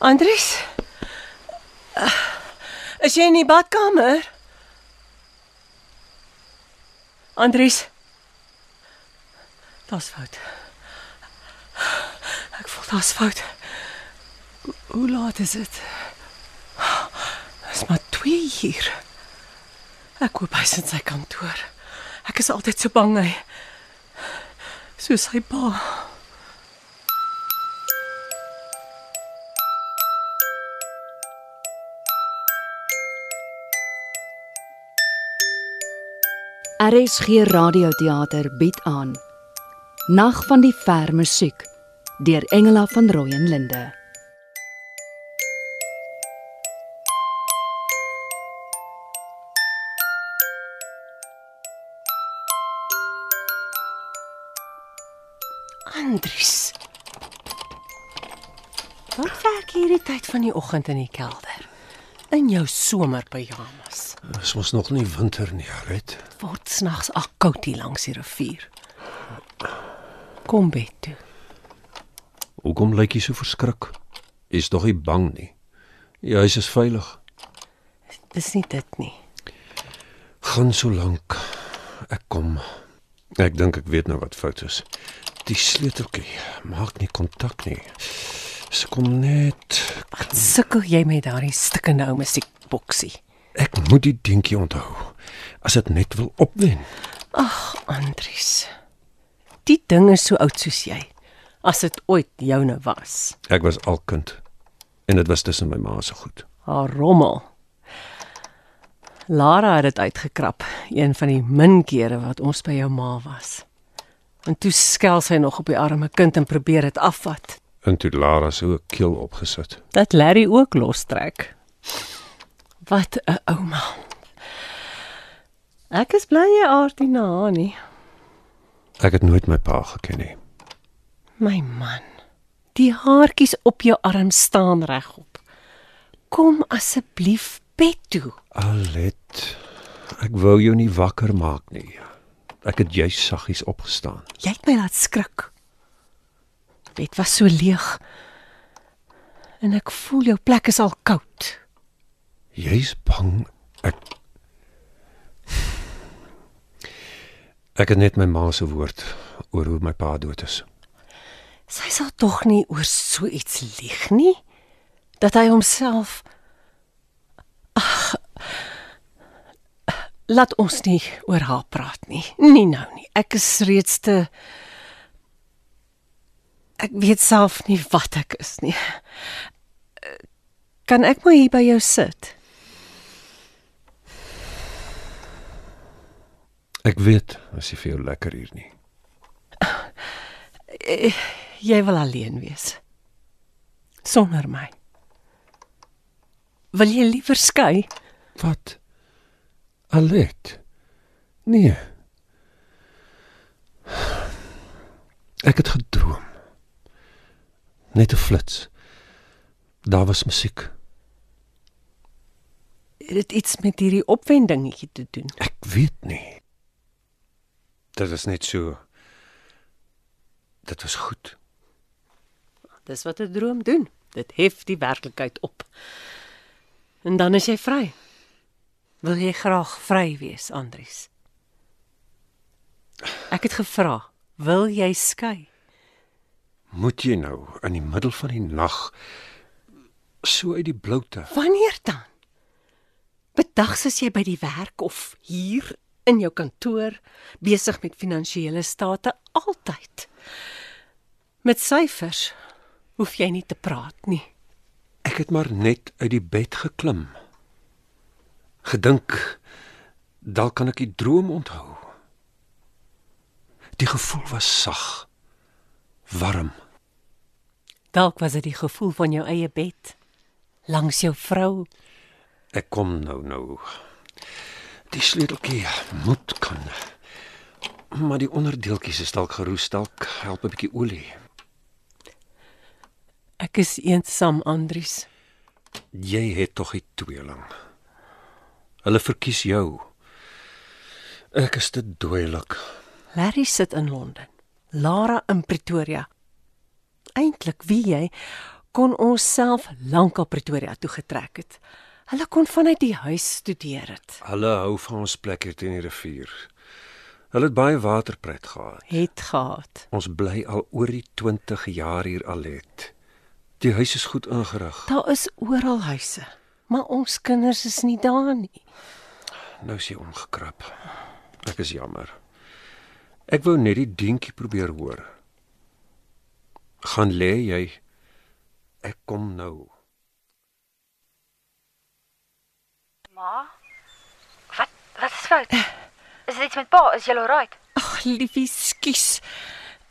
Andries? Is jy in die badkamer? Andries. Daar's fout. Ek voel daar's fout. Hoe- laat is dit? Dis maar 2 hier. Ek hoop hy's in sy kantoor. Ek is altyd so bang hy soos sy pa. RSG Radioteater bied aan Nag van die ver musiek deur Engela van Rooyen Linde. Andries. Wat werk hierdie tyd van die oggend in die kelder? In jou somerpyjamas. Dis mos nog nie winter nie, Red. Word snags al koud hier langs die rivier. Kom bed toe. Hoekom lyk jy so verskrik? Jy's tog nie bang nie. Die huis is veilig. Dis nie dit nie. Gaan so lank. Ek kom. Ek dink ek weet nou wat fout is. Die sleuteltjie maak nie kontak nie. Sy kom net. Wat sukkel jy met daardie stikkende ou musiekboksie? Ek moet die dingetjie onthou. As dit net wil opwen. Ag, Andries. Die ding is so oud soos jy. As dit ooit joune was. Ek was al kind en dit was tussen my ma se goed. Haar rommel. Lara het dit uitgekrap, een van die min kere wat ons by jou ma was. En toe skel sy nog op die arme kind en probeer dit afvat. En toe Lara so 'n keel opgesit. Dat Larry ook lostrek. Wat 'n ouma. Ek is bly jy aard nie na nie. Ek het nooit my pa geken nie. My man. Die haartjies op jou arm staan regop. Kom asseblief bed toe. Alet, ek wou jou nie wakker maak nie. Ek het juis saggies opgestaan. Jy het my laat skrik. Bed was so leeg. En ek voel jou plek is al koud. Jy's bang ek Ek het net my ma se woord oor hoe my pa dood is. Sy sal tog nie oor so iets lieg nie dat hy homself Ag Laat ons nie oor haar praat nie. Nie nou nie. Ek is reeds te Ek weet self nie wat ek is nie. Kan ek maar hier by jou sit? Ek weet, as jy vir jou lekker hier nie. Jy wil alleen wees. Sonder my. Wil jy liewer skei? Wat? Alet. Nee. Ek het gedroom. Net 'n flits. Daar was musiek. Het dit iets met hierdie opwendingetjie te doen? Ek weet nie. Dit is net so. Dit was goed. Dis wat 'n droom doen. Dit hef die werklikheid op. En dan is jy vry. Wil jy graag vry wees, Andries? Ek het gevra, wil jy skei? Moet jy nou in die middel van die nag so uit die bloute? Wanneer dan? Bedags as jy by die werk of hier in jou kantoor besig met finansiële state altyd. Met syfers hoef jy nie te praat nie. Ek het maar net uit die bed geklim. Gedink dalk kan ek die droom onthou. Die gevoel was sag, warm. Dalk was dit die gevoel van jou eie bed langs jou vrou. Ek kom nou nou. Die sleuteltjie moet kan. Maar die onderdeeltjies is dalk geroes, dalk help 'n bietjie olie. Ek is eensaam, Andries. Jy het tog 'n tweeling. Hulle verkies jou. Ek is te doilik. Larry sit in Londen. Lara in Pretoria. Eintlik wie jy kon ons self lankal Pretoria toe getrek het. Hulle kon vanuit die huis studeer het. Hulle hou van ons plek hier teen die rivier. Hulle het baie waterpret gehad. Het gehad. Ons bly al oor die 20 jaar hier Alet. Die huis is goed ingerig. Daar is oral huise, maar ons kinders is nie daar nie. Nou is jy omgekrap. Ek is jammer. Ek wou net die dientjie probeer hoor. Gaan lê jy. Ek kom nou. Ma? Wat wat is fout? Is dit iets met pa? Is jy alright? Ag, liefie, skus.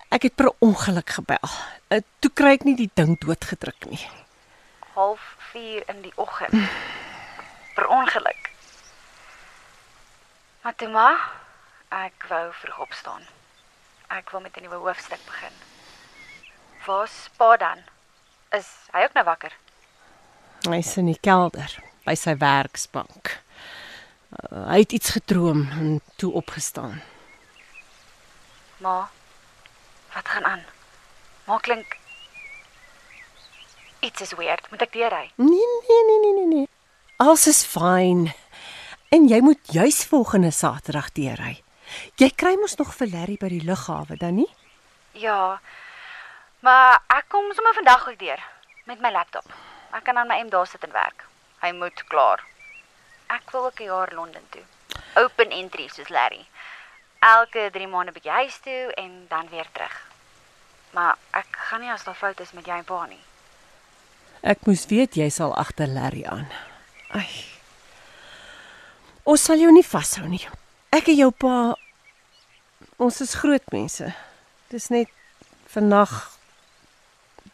Ek het per ongeluk gebel. Uh, toe kry ek nie die ding doodgedruk nie. Half 4 in die oggend. Per ongeluk. Maar toe ma, ek wou vroeg opstaan. Ek wil met 'n nuwe hoofstuk begin. Waar's pa dan? Is hy ook nou wakker? Hy's in die kelder by sy werksbank. Uh, hy het iets gedroom en toe opgestaan. Ma, wat gaan aan? Ma klink Iets is weird. Moet ek deurry? Nee, nee, nee, nee, nee, nee. Alles is fyn. En jy moet juis volgende Saterdag deurry. Jy kry mos nog vir Larry by die lughawe dan nie? Ja. Maar ek kom sommer vandag ook deur met my laptop. Ek kan aan my M daar sit en werk. Hy moet klaar. Ek wil ook 'n jaar Londen toe. Open entry soos Larry. Elke 3 maande bietjie huis toe en dan weer terug. Maar ek gaan nie as daar foute is met jy en pa nie. Ek moes weet jy sal agter Larry aan. Ai. Ons sal jou nie vashou nie. Ek en jou pa ons is groot mense. Dis net vannag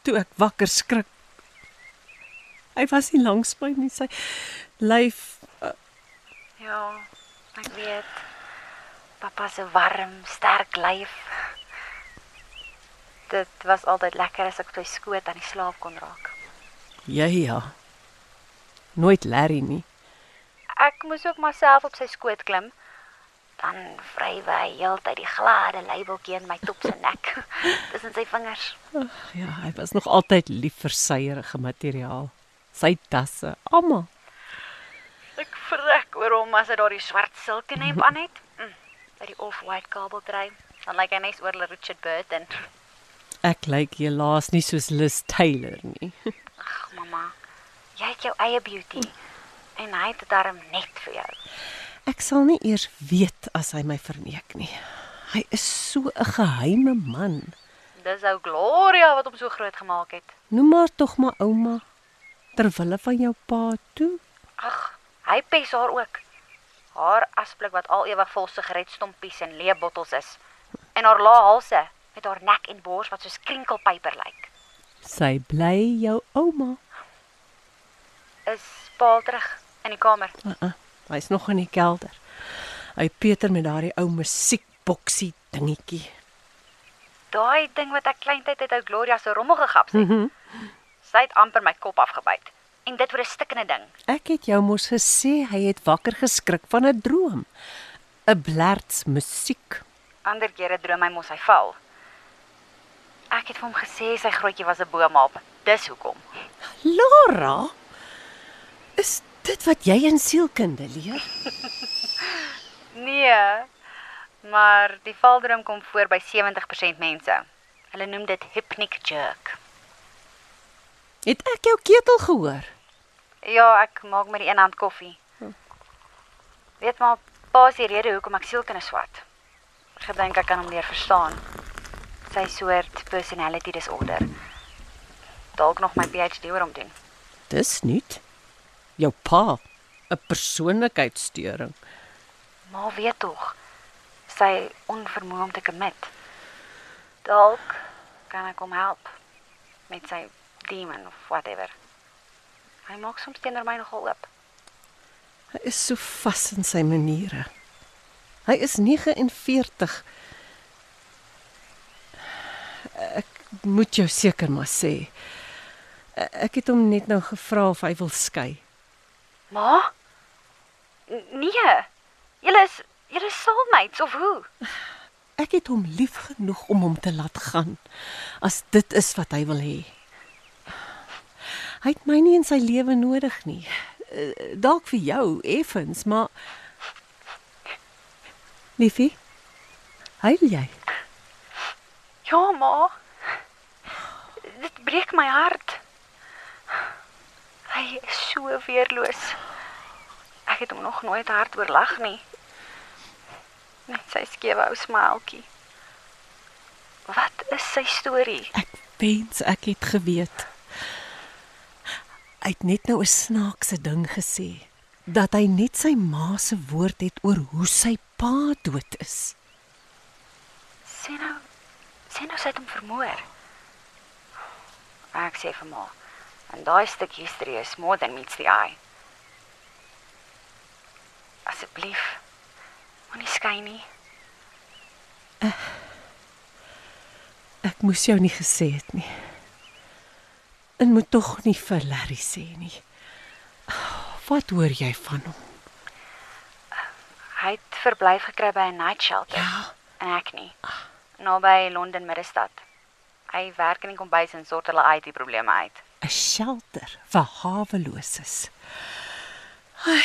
toe ek wakker skrik. Hy was nie langs my nie. Sy lyf uh, Ja, ek weet. Pappa se warm, sterk lyf. Dit was altyd lekker as ek op sy skoot aan die slaap kon raak. ja ja. Nooit Larry nie. Ek moes ook myself op sy skoot klim. Dan vrywe hy heeltyd die glade labeltjie in my top se nek tussen sy vingers. Ja, hy was nog altyd lief vir syerige materiaal. Sy tasse, almal. Ek vrek oor hom as hy daardie swart silke hemp aan het. Mm, By die off-white kabeltrui. Dan lyk hy net oor Richard Burton. Ek lyk helaas nie soos Liz Taylor nie. Ag, mamma. Jy het jou eie beauty. En hy het dit darm net vir jou. Ek sal nie eers weet as hy my verneek nie. Hy is so 'n geheime man. Dis ou Gloria wat hom so groot gemaak het. Noem maar tog maar ouma ter wille van jou pa toe. Ag, hy pes haar ook. Haar asblik wat al ewig vol sigaretstompies en leebottels is. En haar lae halse met haar nek en bors wat soos krinkelpyper lyk. Sy bly jou ouma. Is Paul terug in die kamer? Uh -uh. Hy's nog in die kelder. Hy Peter met daardie ou musiekboksie dingetjie. Daai ding wat ek kleintyd uit ou Gloria se rommel gegaps het. Mhm. Sy het amper my kop afgebyt. En dit vir 'n stikkende ding. Ek het jou mos gesê hy het wakker geskrik van 'n droom. 'n Blerts musiek. Ander kere droom hy mos hy val. Ek het vir hom gesê sy grootjie was 'n boomhaap. Dis hoekom. Laura, is dit wat jy in sielkunde leer? Nee. Maar die valdroom kom voor by 70% mense. Hulle noem dit hypnic jerk. Het ek jou ketel gehoor? Ja, ek maak met die een hand koffie. Weet maar, pa is die rede hoekom ek sielkunde swat. Gedink ek kan hom leer verstaan. Sy soort personality disorder. Dalk nog my PhD oor hom doen. Dis nuut. Jou pa, 'n persoonlikheidssteuring. Maar weet tog, sy onvermoë om te commit. Dalk kan ek hom help met sy demon of whatever. Hy maak soms teenoor my nogal oop. Hy is so vas in sy maniere. Hy is 49. Ek moet jou seker maar sê. Ek het hom net nou gevra of hy wil skei. Ma? Nee. Julle is julle soulmates of hoe? Ek het hom lief genoeg om hom te laat gaan as dit is wat hy wil hê. Hy het my nie in sy lewe nodig nie. Eh, Dalk vir jou effens, maar Liefie, huil jy? Ja, ma. Dit breek my hart. Hy is so weerloos. Ek het hom nog nooit hard oorlag nie. Net sy skewe ou smiletjie. Wat is sy storie? Ek wens ek het geweet. Hy het net nou 'n snaakse ding gesê dat hy net sy ma se woord het oor hoe sy pa dood is. Sê nou, sê nou sy het hom vermoor. Ek sê vir ma, en daai stuk history is more than meets the eye. Asseblief, moenie skei nie. Ek moes jou nie gesê het nie. En moet tog nie vir Larry sê nie. Wat hoor jy van hom? Hy het verblyf gekry by 'n night shelter. Ja. En ek nie. Naby Londen middestad. Hy werk in die kombuis en sort hulle IT probleme uit. 'n Shelter vir haweloses. Ai,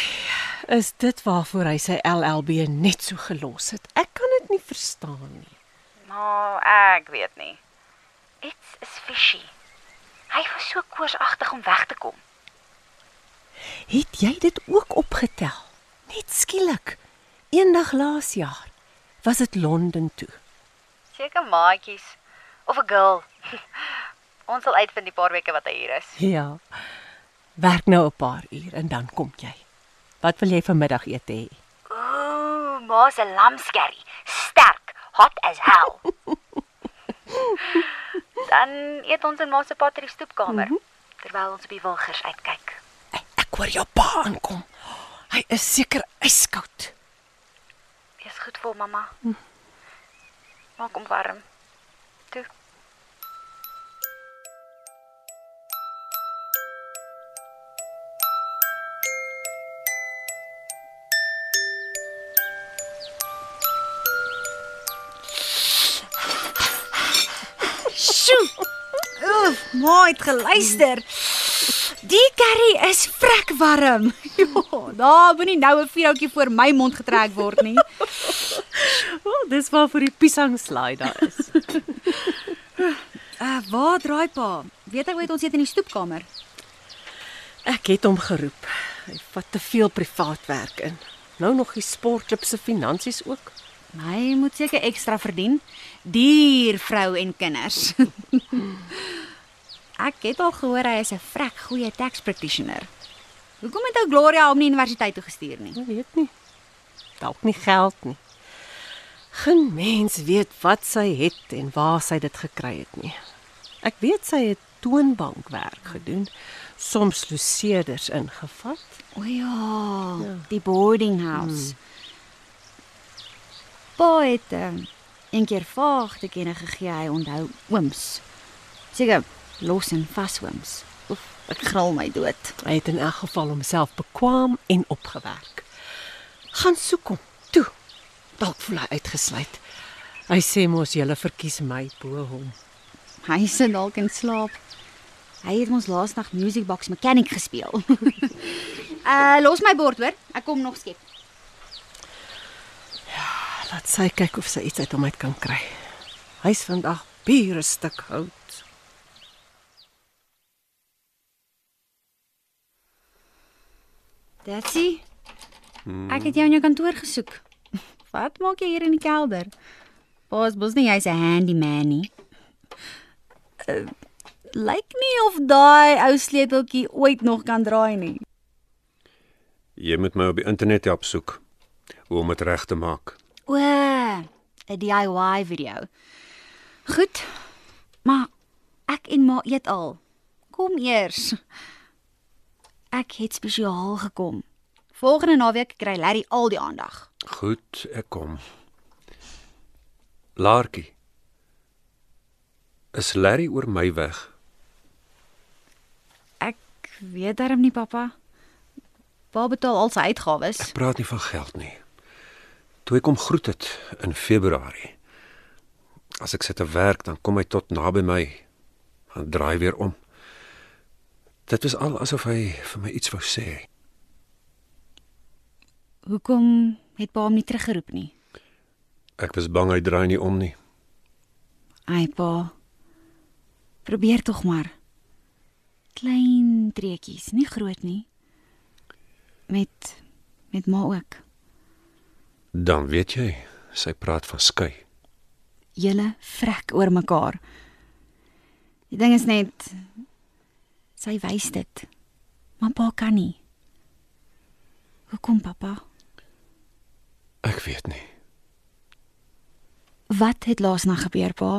is dit waarvoor hy sy LLB net so gelos het? Ek kan dit nie verstaan nie. Maar ek weet nie. Iets is fishy. Hy was so koorsagtig om weg te kom. Het jy dit ook opgetel? Net skielik. Eendag laas jaar was dit Londen toe. Seker maatjies of 'n girl. Ons sal uitvind die paar weke wat hy hier is. Ja. Werk nou 'n paar uur en dan kom jy. Wat wil jy vanmiddag eet hê? Ooh, ma se lamskerry. Sterk, hot as hell. dan eet ons in ma se patrie stoepkamer mm -hmm. terwyl ons op die wilgers uitkyk. Ek, ek hoor jou pa aankom. Hy is seker yskoud. Wees goed vir mamma. Maak hom warm. Toe. Ma het geluister. Die curry is vrek warm. Ja, daar moenie nou 'n vuurhoutjie voor my mond getrek word nie. O, oh, dis waar vir die piesang slide daar is. Uh, waar draai pa? Weet hy weet ons eet in die stoepkamer. Ek het hom geroep. Hy vat te veel privaat werk in. Nou nog die sportklub se finansies ook. Hy moet seker ekstra verdien. Dier vrou en kinders. Ek het al gehoor hy is 'n vrek goeie tax practitioner. Hoekom het ou Gloria hom nie universiteit toe gestuur nie? Ek weet nie. Dalk nie geld nie. Geen mens weet wat sy het en waar sy dit gekry het nie. Ek weet sy het toonbankwerk gedoen, soms loseerders ingevat. O ja, ja. die boarding house. Hmm. Pa het um, een keer vaag te kenne gegee hy onthou ooms. Seker los en vas ooms. Oef, ek gril my dood. Hy het in elk geval homself bekwam en opgewerk. Gaan soek hom. Toe. Dalk voel hy uitgesluit. Hy sê mos jy verkies my bo hom. Hy sit dalk in slaap. Hy het ons laasnag Music Box Mechanic gespeel. uh los my bord hoor. Ek kom nog skep. Laat sy kyk of sy iets uit hom uit kan kry. Hy's vandag pure stuk hout. Datsie. Ek het jou in jou kantoor gesoek. Wat maak jy hier in die kelder? Pa's bos nie jy's 'n handyman nie. Uh, Lyk nie of daai ou sleuteltjie ooit nog kan draai nie. Jy moet my op die internet help soek hoe om dit reg te maak. O, 'n DIY video. Goed. Maar ek en ma eet al. Kom eers. Ek het spesiaal gekom. Volgende naweek kry Larry al die aandag. Goed, ek kom. Laartjie. Is Larry oor my weg? Ek weet darm nie, pappa. Pa betaal al sy uitgawes. Ek praat nie van geld nie. Toe ek kom groet het in Februarie. As ek sit te werk, dan kom hy tot naby my. Dan draai weer om. Dit was al asof hy vir my iets wou sê. Hoekom het pa hom nie teruggeroep nie? Ek was bang hy draai nie om nie. Ai pa. Probeer tog maar. Klein treetjies, nie groot nie. Met met ma ook. Dan weet jy, sy praat van skei. Julle vrek oor mekaar. Die ding is net sy wys dit. Maar pa kan nie. Hoekom pappa? Ek weet nie. Wat het laasnag gebeur pa?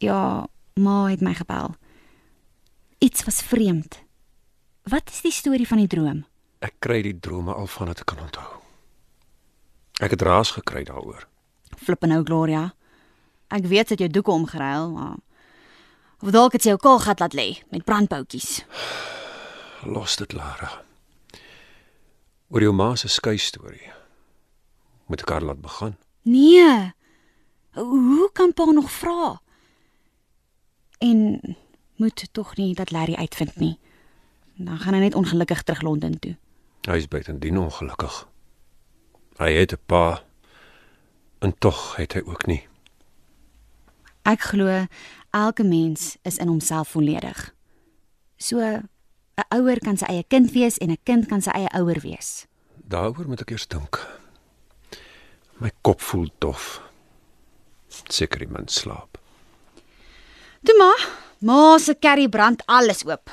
Ja, ma het my gebel. Iets was vreemd. Wat is die storie van die droom? Ek kry die drome al van dit ek kan onthou. Ek het raas gekry daaroor. Flippe nou Gloria. Ek weet dit jou doeke omgeruil, maar of dalk het jy jou kaalgat laat lê met brandboutjies. Los dit, Lara. Oor jou ma se skei storie. Moet ek haar laat begin? Nee. Hoe kan pa nog vra? En moet tog nie dat Larry uitvind nie. Dan gaan hy net ongelukkig terug Londen toe. Hy is buitendien ongelukkig. Hy het 'n pa en tog het hy ook nie. Ek glo elke mens is in homself volledig. So 'n ouer kan sy eie kind wees en 'n kind kan sy eie ouer wees. Daaroor moet ek eers dink. My kop voel dof. Seker die mens slaap. Toe maar, ma se curry brand alles oop.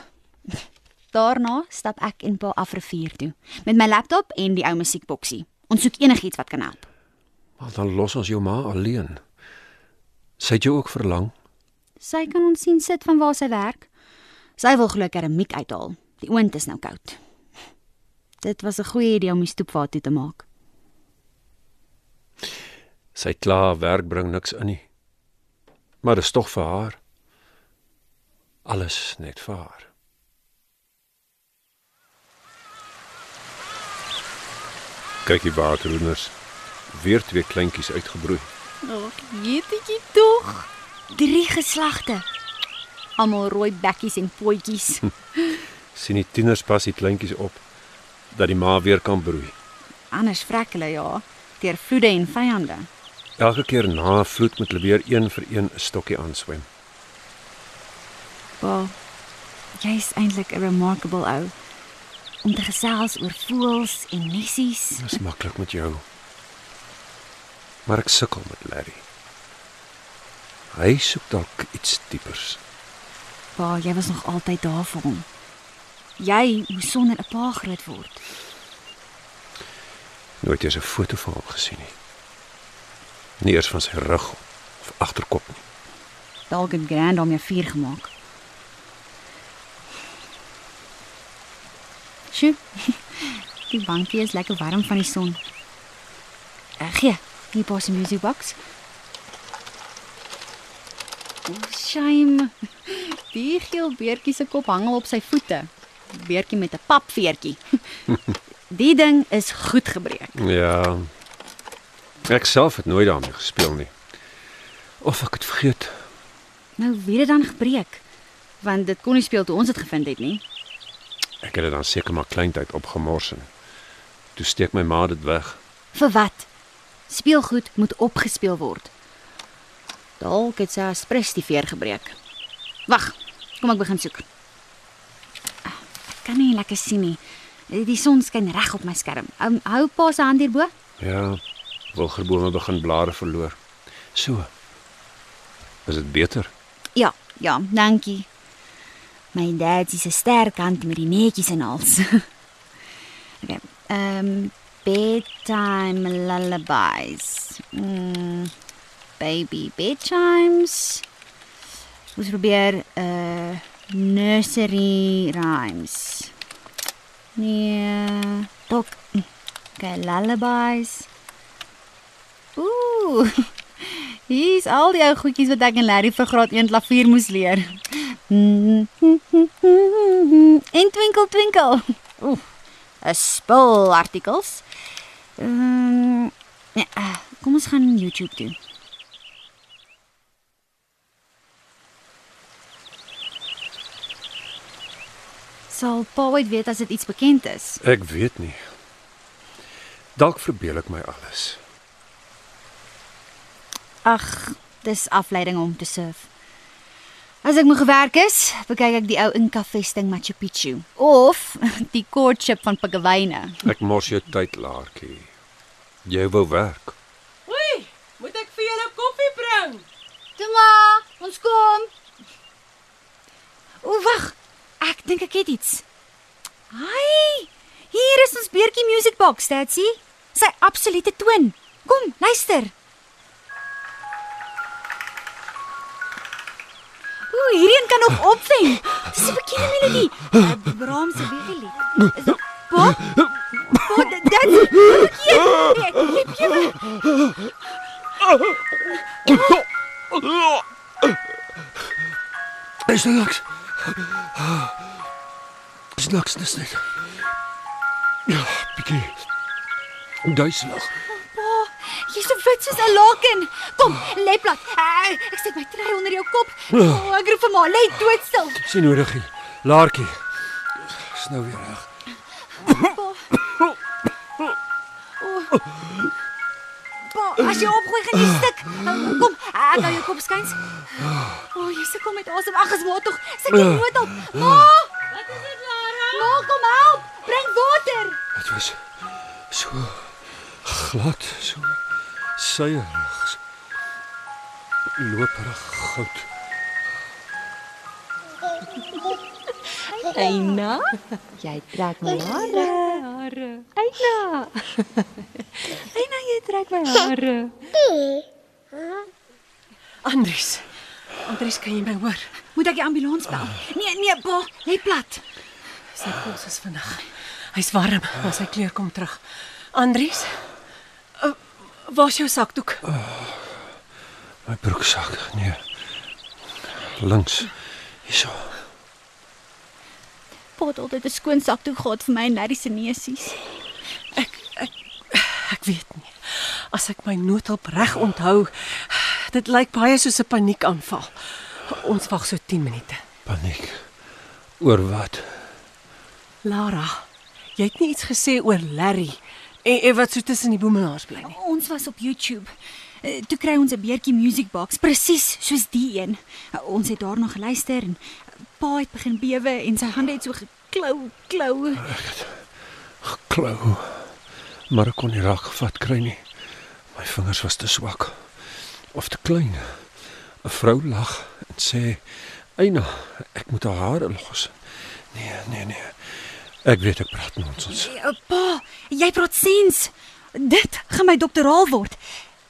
Daarna stap ek en pa af rivier toe met my laptop en die ou musiekboksie. Ons soek enigiets wat kan help. Maar dan los ons jou ma alleen. Sy het jou ook verlang. Sy kan ons sien sit van waar sy werk. Sy wil glo keramiek uithaal. Die oond is nou koud. Dit was 'n goeie idee om die stoepvaart toe te maak. Sy kla werk bring niks in nie. Maar dit is tog vir haar. Alles net vir haar. Kyk die waterhoenders. Weer twee kleintjies uitgebroei. Ag, jeetjie tog. Drie geslagte. Almal rooi bekkies en potjies. sien die tieners pas die kleintjies op dat die ma weer kan broei. Anders vrek hulle ja, deur vloede en vyande. Elke keer na 'n vloed moet hulle weer een vir een 'n stokkie aanswem. Wel, jy's eintlik 'n remarkable ou om te gesels oor voëls en nessies. Dis maklik met jou. Maar ek sukkel met Larry. Hy soek dalk iets diepers. Pa, jy was nog altyd daar vir hom. Jy moes sonder 'n pa groot word. Nooit eens 'n foto van hom gesien nie. Nie eers van sy rug of agterkop nie. Dalk het Grand om jou vuur gemaak. Sjoe. Die bankie is lekker warm van die son. Ag gee, hier pas die music box. Oh, shame. Die geel beertjie se kop hangel op sy voete. Beertjie met 'n papveertjie. Die ding is goed gebreek. Ja. Ek self het nooit daarmee gespeel nie. Of ek het vergeet. Nou dit dan gebreek? Want dit kon nie speel toe ons dit gevind het nie. Ek het dit dan seker maar kleintyd opgemors en toe steek my ma dit weg. Vir wat? Speelgoed moet opgespeel word. Dalk het sy aspres die veer gebreek. Wag, kom ek begin soek. Ah, Ek kan nie lekker sien nie. Die son skyn reg op my skerm. Um, hou pa se hand hierbo. Ja, wilgerbome begin blare verloor. So. Is dit beter? Ja, ja, dankie. My dad is 'n sterk hand met die netjies en alles. okay. Ehm um, bedtime lullabies. Mm, baby bedtimes. Ons probeer uh nursery rhymes. Nee, dalk okay, lullabies. Ooh. Hier's al die ou goedjies wat ek en Larry vir graad 1 klavier moes leer. En twinkel twinkel. Ooh. 'n Spul artikels. Ehm um, ja, kom ons gaan YouTube toe. Sal pa ooit weet as dit iets bekend is? Ek weet nie. Dalk verbeel ek my alles. Ag, dis afleiding om te surf. As ek moeg gewerk is, bekyk ek die ou Inca vesting Machu Picchu of die courtship van Pagawyne. Ek mors jou tyd, Laartjie. Jy wou werk. Oei, moet ek vir julle koffie bring? Toma, ons kom. O, wag. Ek dink ek het iets. Hi. Hier is ons beertjie music box, Statsy. Sy absolute toon. Kom, luister. O, hierdie een kan nog opwen. Dis 'n bekende melodie. Brahms se dit Pop? Pop, dit dit. Nee, nee, nee. Is er niks? Is niks, dis net. Ja, bietjie. Duiselig. Jy's so wit soos 'n laken. Kom, lê plat. Ek sit my trei onder jou kop. Oh, ek roep vir ma, lê doodstil. Sien nodig nie. Laartjie. Is nou weer reg. Pa, as jy opgooi gaan jy stik. Kom, ek hou jou kop skuins. O, oh, jy sukkel met asem. Ag, is maar tog. Sit jy noodhulp. Ma! Wat is dit, Lara? Ma, kom help. Bring water. Dit was so glad, so suierig. so Loperig goud. Eina, jy trek my hare. Hare. Eina. Eina, jy trek my hare. Andries. Andries, kan jy my hoor? Moet ek die ambulans bel? Nee, nee, pa, lê plat. Sy pols is vinnig. Hy's warm, maar sy kleur kom terug. Andries? Uh, waar's jou sakdoek? My broeksak. Nee. Links. Hierso. Pa het 'n skoon sakdoek gehad vir my en Larry se neusies. Ek ek ek weet nie. As ek my noodhulp reg onthou, dit lyk baie soos 'n paniekaanval. Ons wag so 10 minute. Paniek. Oor wat? Lara, jy het nie iets gesê oor Larry en, en wat so tussen die boemelaars bly nie. Ons was op YouTube. Eh, Toe kry ons 'n beertjie music box presies soos die een. Eh, Ons het daarna geluister en pa het begin bewe en sy hande het so geklou, klou. Klou. Maar ek kon nie raak gevat kry nie. My vingers was te swak of te klein. 'n Vrou lag en sê: "Eina, ek moet haar hare los." Nee, nee, nee. Ek weet ek praat nonsens. Eh, Pa, jy praat sens. Dit gaan my doktoraal word.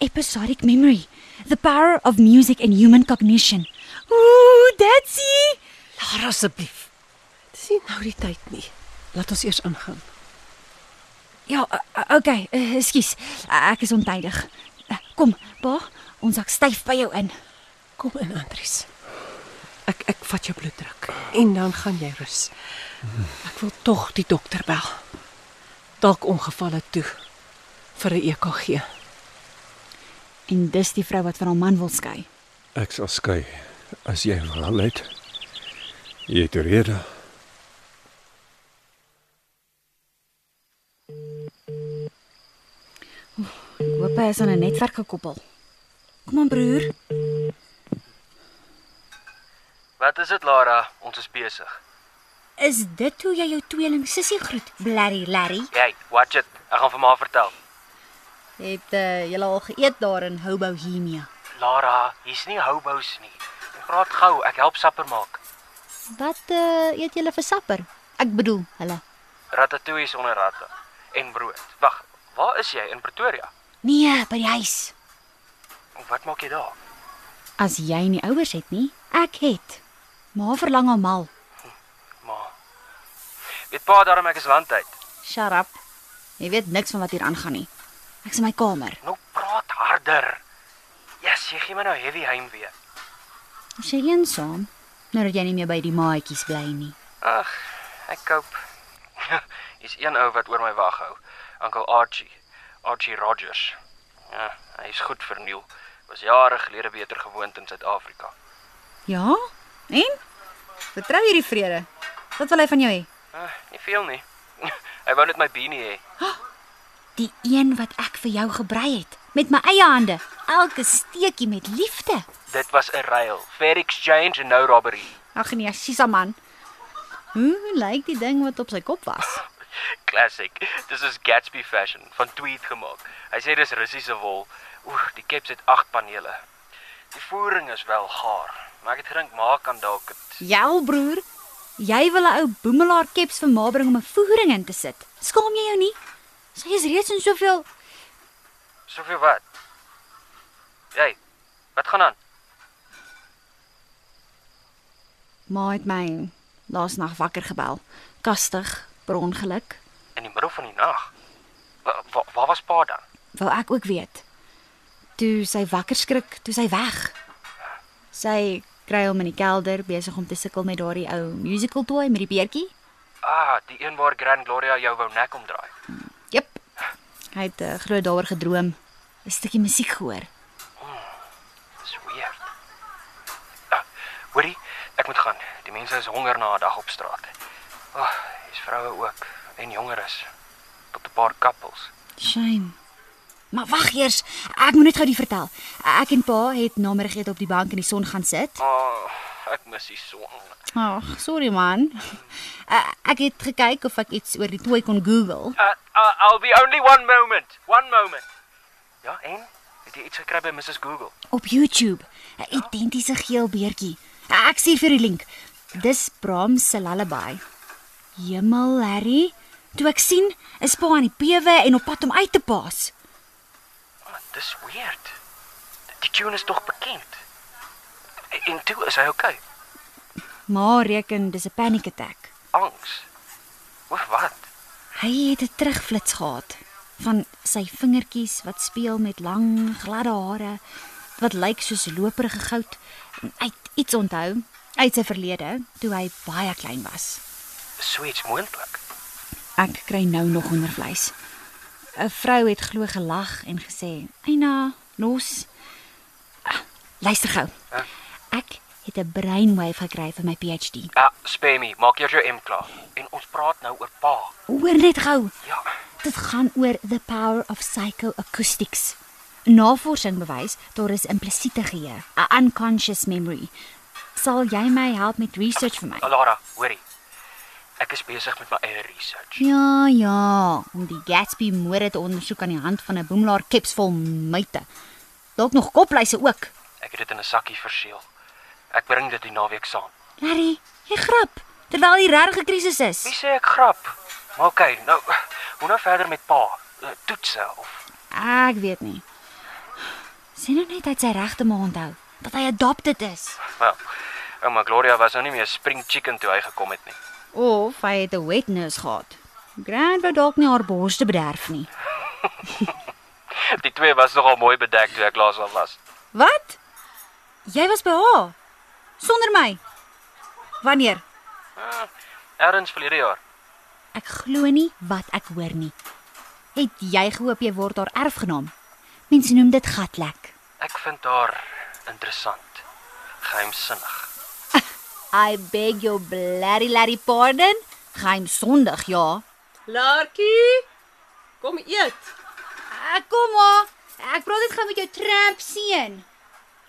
Episodic memory. The power of music and human cognition. Ooh, that's it. Lara asseblief. Dis nie nou die tyd nie. Laat ons eers ingaan. Ja, okay, uh, ekskuus. Ek is ontydig. Kom, pa, ons sak styf by jou in. Kom in, Andries. Ek ek vat jou bloeddruk en dan gaan jy rus. Ek wil tog die dokter bel. Dalk ongevalle toe vir 'n EKG. En dis die vrou wat van haar man wil skei. Ek sal skei as jy wil het. Jy het rede. Ek hoop hy is aan 'n netwerk gekoppel. Kom aan broer. Wat is dit Lara? Ons is besig. Is dit hoe jy jou tweeling sussie groet? Blerry Larry. Jy, watch it. Ek gaan vir ma vertel. Het uh, julle al geëet daar in Hobohemia? Lara, hier's nie hobos nie. Praat gou, ek help sapper maak. Wat uh, eet julle vir sapper? Ek bedoel, hulle. Ratatouille sonder ratte en brood. Wag, waar is jy in Pretoria? Nee, by die huis. Wat maak jy daar? As jy nie ouers het nie, ek het. Ma verlang almal. Ma. Weet pa daarom ek is landtyd. Shut up. Jy weet niks van wat hier aangaan nie. Ek's in my kamer. Nou praat harder. Yes, jy gee my nou heavy heimwee. Is jy eensaam? Nou dat jy nie meer by die maatjies bly nie. Ag, ek koop. Hier's een ou wat oor my wag hou. Uncle Archie. Archie Rogers. Ja, hy's goed verniel. Was jare gelede beter gewoond in Suid-Afrika. Ja? En? Vertrou jy die vrede? Wat wil hy van jou hê? Uh, nie veel nie. Hy wou net my beanie hê. Die een wat ek vir jou gebrei het met my eie hande. Elke steekie met liefde. Dit was 'n ruil, fair exchange en no robbery. Ag nee, Sisa man. Hoe lyk die ding wat op sy kop was? Classic. Dis is Gatsby fashion van tweed gemaak. Hy sê dis Russiese wol. Oeh, die caps het 8 panele. Die voering is wel gaar, maar ek het gedink maak kan dalk dit. Jou broer, jy wil 'n ou boemelaar keps vir ma bring om 'n voering in te sit. Skaam jy jou nie? Sy is reeds in soveel Soveel wat? Jy, wat gaan aan? Ma het my laasnag wakker gebel. Kastig, per ongeluk. In die middel van die nag. Waar wa, waar was pa dan? Wou ek ook weet. Toe sy wakker skrik, toe sy weg. Sy kry hom in die kelder besig om te sukkel met daardie ou musical toy met die beertjie. Ah, die een waar Grand Gloria jou wou nek omdraai. Jep. Hy het uh, groot daaroor gedroom. 'n Stukkie musiek gehoor. Dis weird. Ah, hoorie, ek moet gaan. Die mense is honger na 'n dag op straat. Ag, oh, hier's vroue ook en jongeres. Tot 'n paar couples. Shame. Maar wag eers, ek moet net gou die vertel. Ek en pa het namiddag op die bank in die son gaan sit. Oh, ek mis die son. Ag, sorry man. Uh, ek het gekyk of ek iets oor die toy kon Google. Uh, uh, I'll be only one moment. One moment. Ja, en het jy iets gekry by Mrs Google? Op YouTube, 'n identiese geel beertjie. Ek sien vir die link. Dis Bram se lullaby. Hemel, Harry. Toe ek sien, is pa aan die pewe en op pad om uit te paas. Dis weird. Die tune is tog bekend. En toe is hy okay. Ma reken dis 'n panic attack. Angs. Oor wat? Hy het 'n terugflits gehad van sy vingertjies wat speel met lang, gladde hare wat lyk soos loperige goud. En Hy het iets onthou uit sy verlede toe hy baie klein was. Sweets moontlik. Ek kry nou nog ondervleis. 'n Vrou het glo gelag en gesê: "Eina, los. Ah, Luister gou. Hæ? Ek het 'n brainwave gekry vir my PhD. Ah, spare me, maak eers jou M klaar. En ons praat nou oor pa. Hoor net gou. Ja. Dit gaan oor the power of psychoacoustics. Navorsing bewys daar is implisiete geheue, 'n unconscious memory. Sal jy my help met research vir my? Alara, hoorie. Ek is besig met my eie research. Ja, ja, om die Gatsby moorde te ondersoek aan die hand van 'n boemelaar keps vol myte. Dalk nog kopluise ook. Ek het dit in 'n sakkie verseël. Ek bring dit die naweek saam. Larry, jy grap. Terwyl die regte krisis is. Wie sê ek grap? Maar okay, nou hoe nou verder met pa? Eh, Toetse of Ek weet nie. Sien nou net uit sy regte ma onthou dat hy adopted is. wel. Ouma Gloria was nou nie meer spring chicken toe hy gekom het nie. Of hy het 'n wet nurse gehad. Grand wou dalk nie haar borste bederf nie. Die twee was nogal mooi bedek toe ek laas al was. Wat? Jy was by haar sonder my. Wanneer? Erns verlede jaar. Ek glo nie wat ek hoor nie. Het jy gehoop jy word haar erfgenaam? Mense noem dit gatlek. Ek vind haar interessant. Geheimsinnig. I beg your bloody bloody pardon. Geheim sondig, ja. Larkie, kom eet. Ek kom maar. Ek praat net gou met jou tramp seun.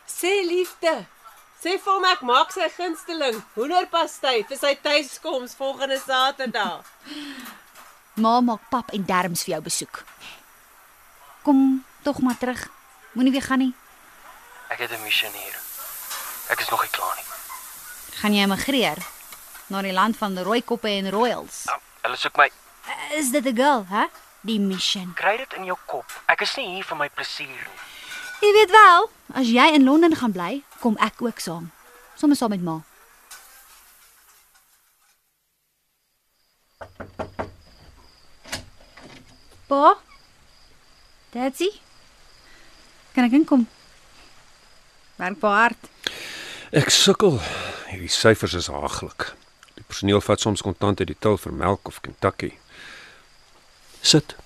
Sê liefde. Sê vir hom ek maak sy gunsteling hoenderpastei vir sy tuiskoms volgende Saterdag. Ma maak pap en derms vir jou besoek. Kom tog maar terug. Moenie weer gaan nie. Ek het 'n missie hier. Ek is nog nie klaar nie. Gaan jy emigreer na die land van rooi koppe en royals? Nou, hulle soek my. Is dit 'n girl, hè? Die mission. Kry dit in jou kop. Ek is nie hier vir my plesier nie. Jy weet wel, as jy in Londen gaan bly, kom ek ook saam. Sommige saam met ma. Pa? Daddy? Kan ek inkom? Werk pa hard. Ek sukkel. Hierdie syfers is haaglik. Die personeel vat soms kontant uit die til vir melk of Kentucky. Sit.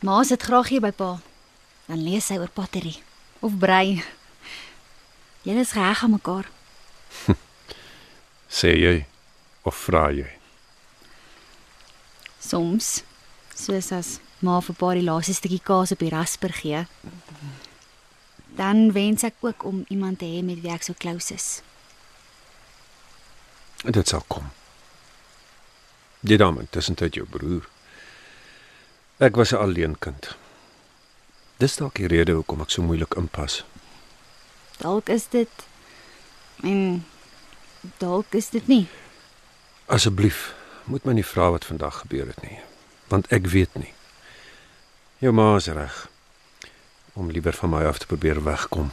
Ma sit graag hier by pa. Dan lees sy oor pottery of brei. Julle is geheg aan mekaar. Sê jy of vra jy? Soms, soos as ma vir pa die laaste stukkie kaas op die rasper gee. Dan wens ek ook om iemand te hê met wie ek so close is. Dit sal kom. Jy dan tussentyd jou broer. Ek was 'n alleenkind. Dis dalk die rede hoekom ek so moeilik inpas. Dalk is dit en dalk is dit nie. Asseblief, moet my nie vra wat vandag gebeur het nie, want ek weet nie. Jou ma is reg om liewer van my af te probeer wegkom.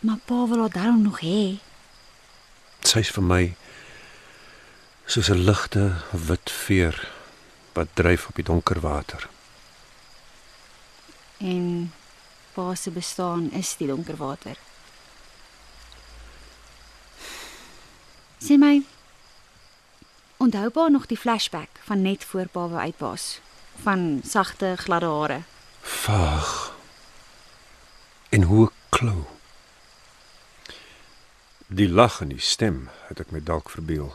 Maar pa wil haar daarom nog hê. Sy's vir my soos 'n ligte wit veer wat dryf op die donker water. En pa se bestaan is die donker water. Sien my. Onthou pa nog die flashback van net voor pa wou uitpaas van sagte gladde hare. Vaag. En hoe klou. Die lag en die stem het ek my dalk verbeel.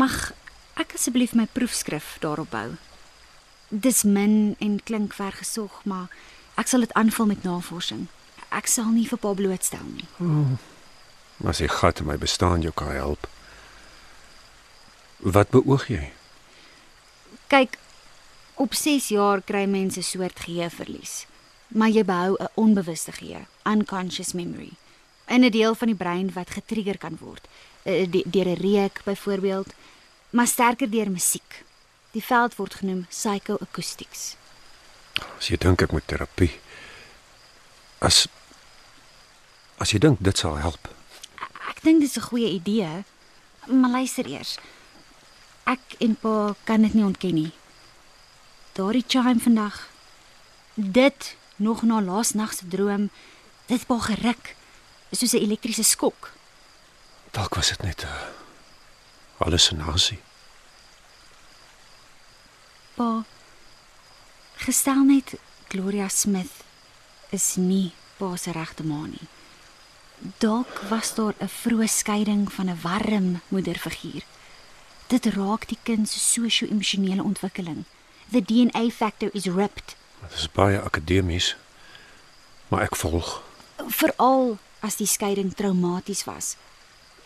Mag ek asseblief my proefskrif daarop bou? Dis min en klink vergesog, maar ek sal dit aanvul met navorsing. Ek sal nie vir pa blootstel nie. As jy gat in my bestaan jou kan help. Wat beoog jy? Kyk, op 6 jaar kry mense soort geheueverlies, maar jy behou 'n onbewuste geheue, unconscious memory, in 'n deel van die brein wat getrigger kan word, eh, de- deur 'n reuk byvoorbeeld, maar sterker deur musiek. Die veld word genoem psychoacoustics. As jy dink ek moet terapie. As as jy dink dit sal help. Ek dink dis 'n goeie idee, maar luister eers. Ek en pa kan dit nie ontken nie. Daardie chime vandag. Dit nog na laasnag se droom. Dit het pa geruk soos 'n elektriese skok. Dalk was dit net 'n hallusinasie. Pa gestel net Gloria Smith is nie pa se regte ma nie. Dalk was daar 'n vroeë skeiding van 'n warm moederfiguur. Dit raak die kind se sosio-emosionele ontwikkeling. The DNA factor is ripped, Dit is baie akademies. Maar ek volg. veral as die skeiding traumaties was.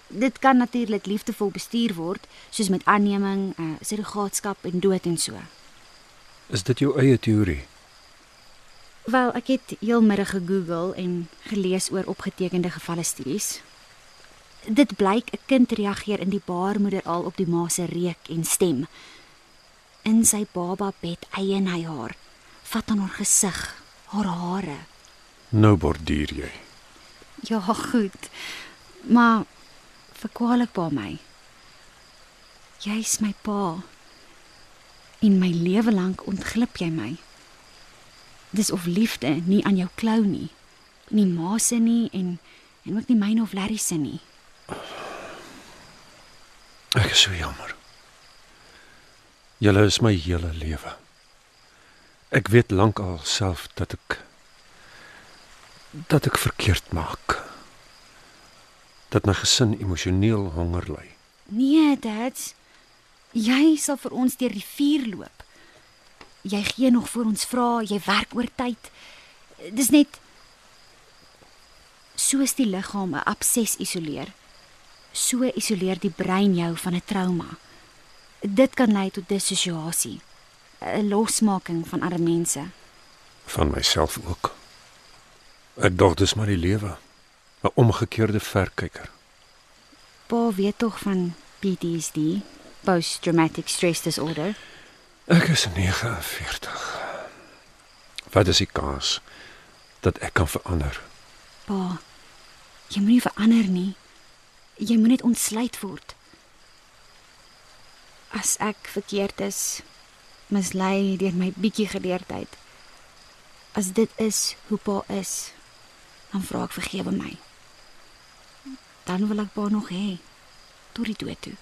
Dit kan natuurlik liefdevol bestuur word, soos met aanneming, uh, surrogaatskap en dood en so. Is dit jou eie teorie? Wel, ek het heelmiddag gegoogel en gelees oor opgetekende gevalle studies. Dit blyk 'n kind reageer in die baarmoeder al op die ma se reuk en stem. In sy baba bed eien hy haar, vat aan haar gesig, haar hare. Nou borduur jy. Ja, goed. Maar verkwalik pa my. Jy's my pa. In my lewe lank ontglip jy my. Dis of liefde nie aan jou klou nie. Nie ma se nie en en ook nie myne of Larry se nie. Ek is so jammer. Julle is my hele lewe. Ek weet lank al self dat ek dat ek verkeerd maak. Dat my gesin emosioneel honger ly. Nee, dad. Jy sal vir ons deur die vuur loop. Jy gee nog vir ons vra, jy werk oor tyd. Dis net soos die liggaam 'n abses isoleer. So isoleer die brein jou van 'n trauma. Dit kan lei tot dissosiasie, 'n losmaking van ander mense. van myself ook. Ek dink dis maar die lewe. 'n Omgekeerde verkyker. Pa weet tog van PTSD, post traumatic stress disorder. Ek is 49. Wat is die kans dat ek kan verander? Pa, jy moenie verander nie. Jy moet net ontsluit word. As ek verkeerd is, mislei deur my bietjie geleerdheid. As dit is hoe pa is, dan vra ek vergewe my. Dan wil ek pa nog hê tot die dood toe.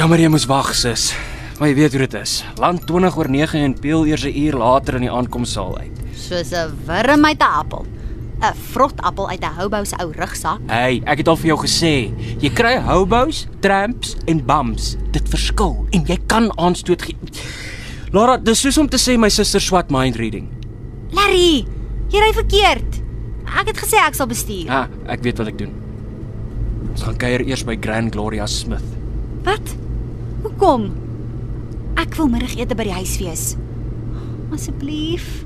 Jammer jy moes wag, sis. Maar jy weet hoe dit is. Land 20 oor 9 en peel eers 'n uur later in die aankomsaal uit. Soos 'n wurm uit 'n appel. 'n Vrotappel uit 'n houbou se ou rugsak. Hey, ek het al vir jou gesê, jy kry hobos, tramps en bums. Dit verskil en jy kan aanstoot gee. Lara, dis soos om te sê my suster swat mind reading. Larry, jy ry verkeerd. Ek het gesê ek sal bestuur. Ja, ek weet wat ek doen. Ons gaan kuier eers by Grand Gloria Smith. Wat? Hoekom? Ek wil middagete by die huis wees. Asseblief.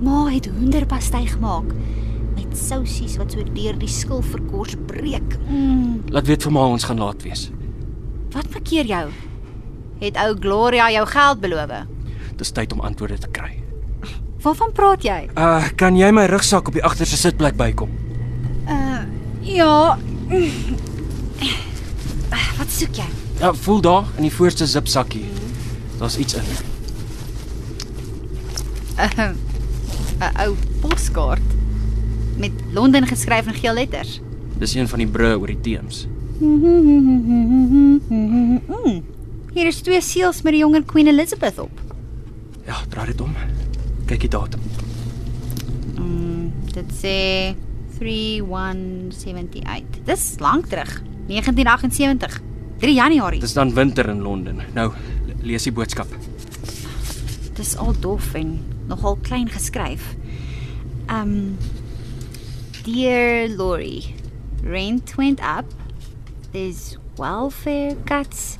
Ma het hoenderpastei gemaak met sousies wat so deur die skilverkors breek. Mm. Laat weet vir my ons gaan laat wees. Wat verkeer jou? Het ou Gloria jou geld beloof? Dis tyd om antwoorde te kry. Waarvan praat jy? Uh, kan jy my rugsak op die agterste sitplek bykom? Uh ja. Wat soek jy? Ja, voel daar in die voorste zipsakkie. Daar's iets in. 'n 'n ou poskaart met Londen geskryf in geel letters. Dis een van die brûe oor die Theems. Mm, hier is twee seels met die jonger Queen Elizabeth op. Ja, draai dit om. Kyk die datum. Mm, dit sê 3178. Dis lank terug. 1978. 3 Januarie. Dis dan winter in Londen. Nou, le- lees die boodskap. Dis al dof en nogal klein geskryf. Um Dear Lori, rent went up. There's welfare cuts.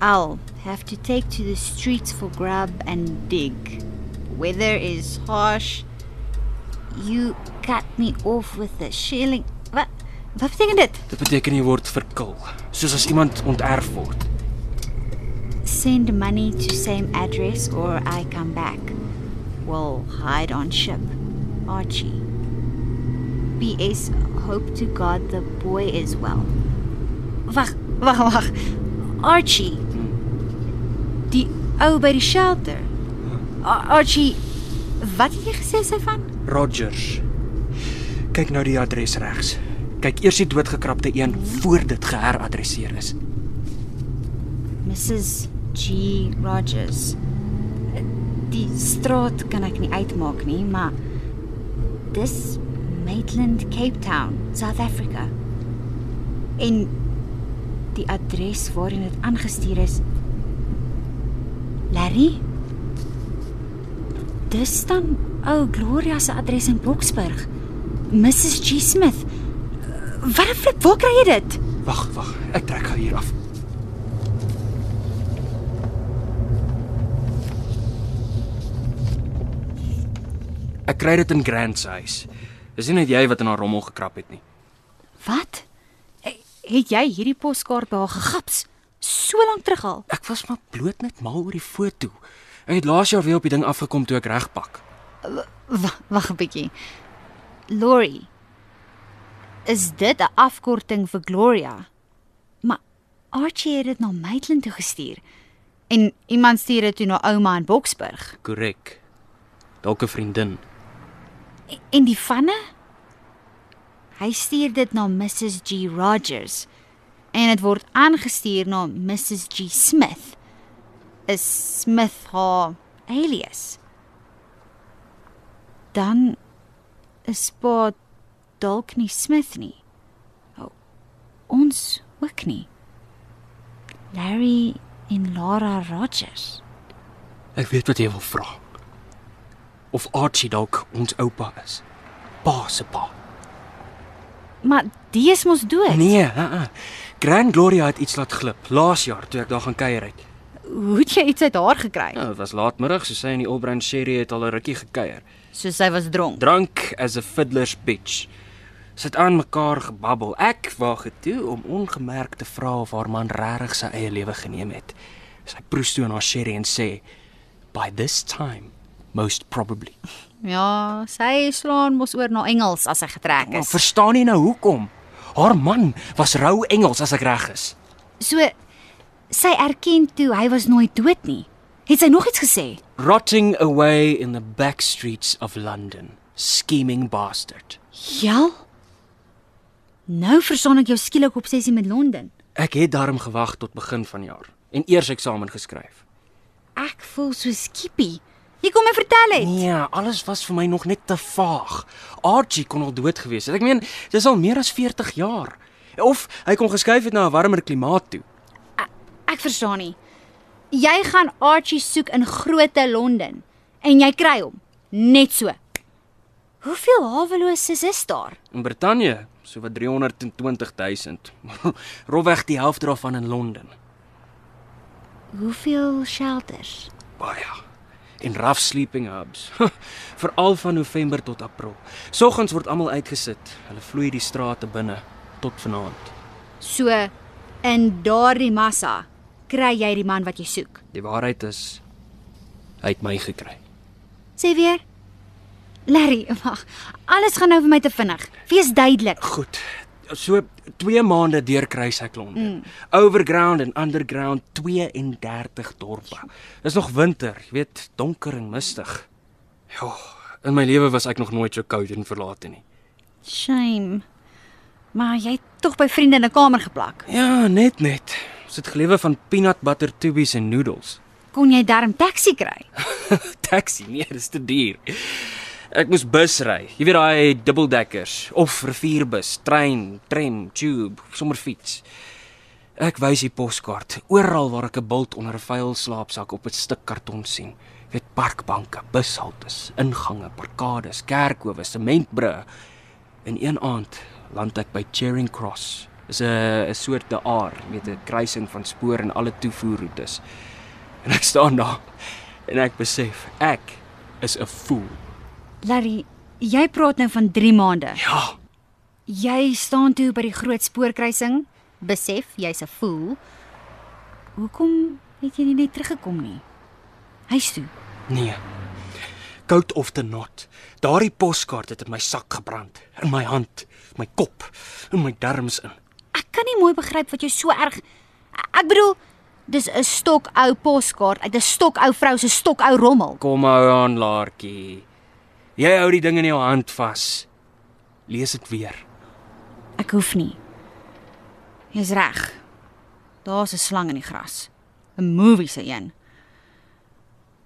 I'll have to take to the streets for grub and dig. Weather is harsh. You cut me off with a shilling. Wat? Wat beteken dit? Dit beteken jy word verkil, soos as iemand onterf word. Send money to same address or I come back. We'll hide on ship. Archie. PS hope to God the boy is well. Wag, wag, wag. Archie. Die ou by die shelter. A- Archie, wat het jy gesê sy van? Rogers. Kyk nou die adres regs. Kyk eers die doodgekrapte een voor dit geheradresseer is. Mrs. G Rogers. Die straat kan ek nie uitmaak nie, maar dis Maitland, Cape Town, South Africa. En die adres waarheen dit aangestuur is Larry? Dis dan ou Gloria se adres in Boksburg. Mrs. G Smith. Wat 'n flip, waar kry jy dit? Wag, wag, ek trek gou hier af. Ek kry dit in Grant se huis. Dis nie net jy wat in haar rommel gekrap het nie. Wat? Het jy hierdie poskaart by haar gegaps? So lank terug al. Ek was maar bloot net mal oor die foto. Ek het laas jaar weer op die ding afgekom toe ek regpak. Wa- Wag 'n bietjie. Lori. Is dit 'n afkorting vir Gloria? Maar Archie het dit na Maitland toe gestuur. En iemand stuur dit toe na ouma in Boksburg. Korrek. Dalk 'n vriendin. En- die vanne? Hy stuur dit na Mrs G Rogers en dit word aangestuur na Mrs G Smith. Is Smith haar alias? Dan is pa dalk nie Smith nie. O, ons ook nie. Larry en Laura Rogers. Ek weet wat jy wil vra. Of Archie dalk ons oupa is. Pa se pa. Maar die is mos dood. Nee, uh -uh. Grand Gloria het iets laat glip laas jaar toe ek daar gaan kuier het. Hoe het jy iets uit haar gekry? Ja, dit was laatmiddag, so sy en die Olbrand Sherry het al 'n rukkie gekuier. So sy was dronk. Drank as a fiddler's bitch. Het aan mekaar gebabbel. Ek waag toe om ongemerk te vra of haar man regtig sy eie lewe geneem het. Sy proes toe aan haar sherry en sê, "By this time, most probably." Ja, sy slaan mos oor na Engels as sy getrek is. verstaan jy nou hoekom? Haar man was rou Engels as ek reg is. So sy erken toe hy was nooit dood nie. Het sy nog iets gesê? Rotting away in the back streets of London. Scheming bastard. Ja. Nou verstaan ek jou skielike obsessie met Londen. Ek het daarom gewag tot begin van jaar en eers eksamen geskryf. Ek voel so skiepie. Jy kom my vertel het. Nee, alles was vir my nog net te vaag. Archie kon al dood gewees het. Ek meen, dis al meer as 40 jaar. Of hy kon geskuif het na 'n warmer klimaat toe. Ek verstaan nie. Jy gaan Archie soek in groote Londen en jy kry hom net so. Hoeveel haweloses is daar? In Brittanje, so wat 320 000. Rofweg die helfte daarvan in Londen. Hoeveel shelters? Baie. En rough sleeping hubs. Veral van November tot April. Soggens word almal uitgesit. Hulle vloei die strate binne tot vanaand. So in daardie massa kry jy die man wat jy soek. Die waarheid is hy het my gekry. Sê weer. Larry, wag. Alles gaan nou vir my te vinnig. Wees duidelik. Goed. So 2 maande deur kruis ek Londen. Mm. Overground en underground 32 dorpe. Dis nog winter, jy weet, donker en mistig. Ja, in my lewe was ek nog nooit so koud en verlate nie. Shame. Maar jy het tog by vriende in 'n kamer geplak. Ja, net net. Ons het gelewe van peanut butter tubies en noodles. Kon jy darm taxi kry? Taxi, nee, dis te duur. Ek moes bus ry. Jy weet daai dubbeldekkers of rivierbus, trein, tram, tube, sommer fiets. Ek wys die poskaart oral waar ek 'n bult onder 'n vuil slaapsak op 'n stuk karton sien. Jy weet parkbanke, bushaltes, ingange, parkades, kerkhowe, sementbrûe. In een aand land ek by Charing Cross. Dis 'n 'n soort de aar, weet 'n kruising van spoor en alle toevoerroetes. En ek staan daar en ek besef ek is 'n fool. Larry, jy praat nou van 3 maande. Ja, Jy staan toe by die groot spoorkruising, besef jy's 'n fool. Hoekom het jy nie net teruggekom nie? Huis toe. nee. Koud of te not. Daardie poskaart het in my sak gebrand, in my hand, my kop, in my darmes in. Ek kan nie mooi begryp wat jou so erg Ek bedoel, dis 'n stokou poskaart uit 'n stokou vrou se stokou rommel. Kom hou aan, Laartjie. Jy hou die ding in jou hand vas. Lees dit weer. Ek hoef nie. Jy's reg. Daar's 'n slang in die gras. 'n Movie se een.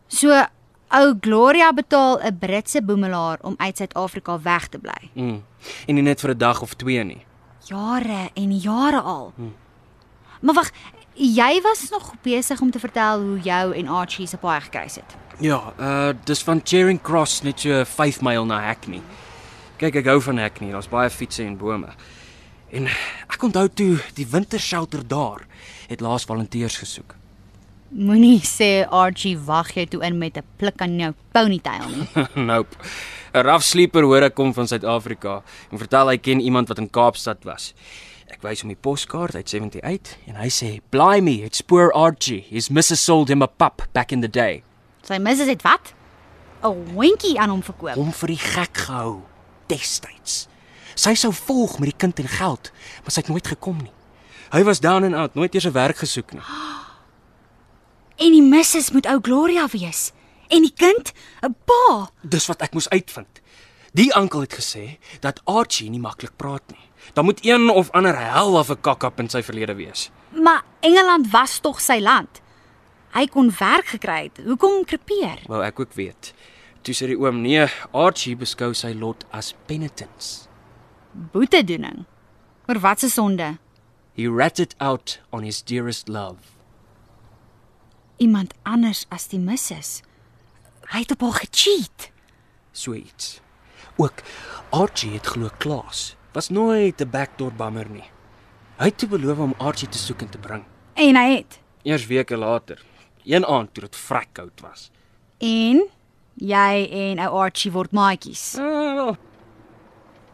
So ou Gloria betaal 'n Britse boemelaar om uit Suid-Afrika weg te bly. Mm. En nie net vir 'n dag of twee nie. Jare en jare al. Maar wag, jy was nog besig om te vertel hoe jou en Archie se paai gekruis het. Ja, uh dis van Charing Cross net so 5 myl na Hackney. Kyk, ek hou van Hackney. Daar's baie fietsse en bome. En ek onthou toe die wintershelter daar het laas volonteërs gesoek. Moenie sê Archie wag jy toe in met 'n pluk aan jou ponytail nie. nope. 'n Rough sleeper hoor ek kom van Suid-Afrika en vertel hy ken iemand wat in Kaapstad was. Ek wys hom die poskaart uit 78 en hy sê, "Blimey, it's poor Archie. His missus sold him a pup back in the day." Sy missus het wat? 'n Hondjie aan hom verkoop. Hom vir die gek gehou destyds. Sy sou volg met die kind en geld, maar sy het nooit gekom nie. Hy was down and out, nooit eers 'n werk gesoek nie. En die missus moet ou Gloria wees. En die kind, 'n pa. Dis wat ek moes uitvind. Die oom het gesê dat Archie nie maklik praat nie. Daar moet een of ander hel of 'n kakkap in sy verlede wees. Maar Engeland was tog sy land. Hy kon werk gekry het. Hoekom krepeer? Wou ek ook weet. Toe sê die oom: "Nee, Archie beskou sy lot as penitence. Boetedoening. Oor wat se sonde? He ratted out on his dearest love." Iemand anders as die missus. Hy het op haar gecheat. So iets. Ook Archie het glo Klaas was nooit 'n backdoor bummer nie. Hy het toe beloof om Archie te soek en te bring. En hy het. Eers weke later, een aand toe dit vrek koud was. En jy en ou Archie word maatjies. Ah, wel.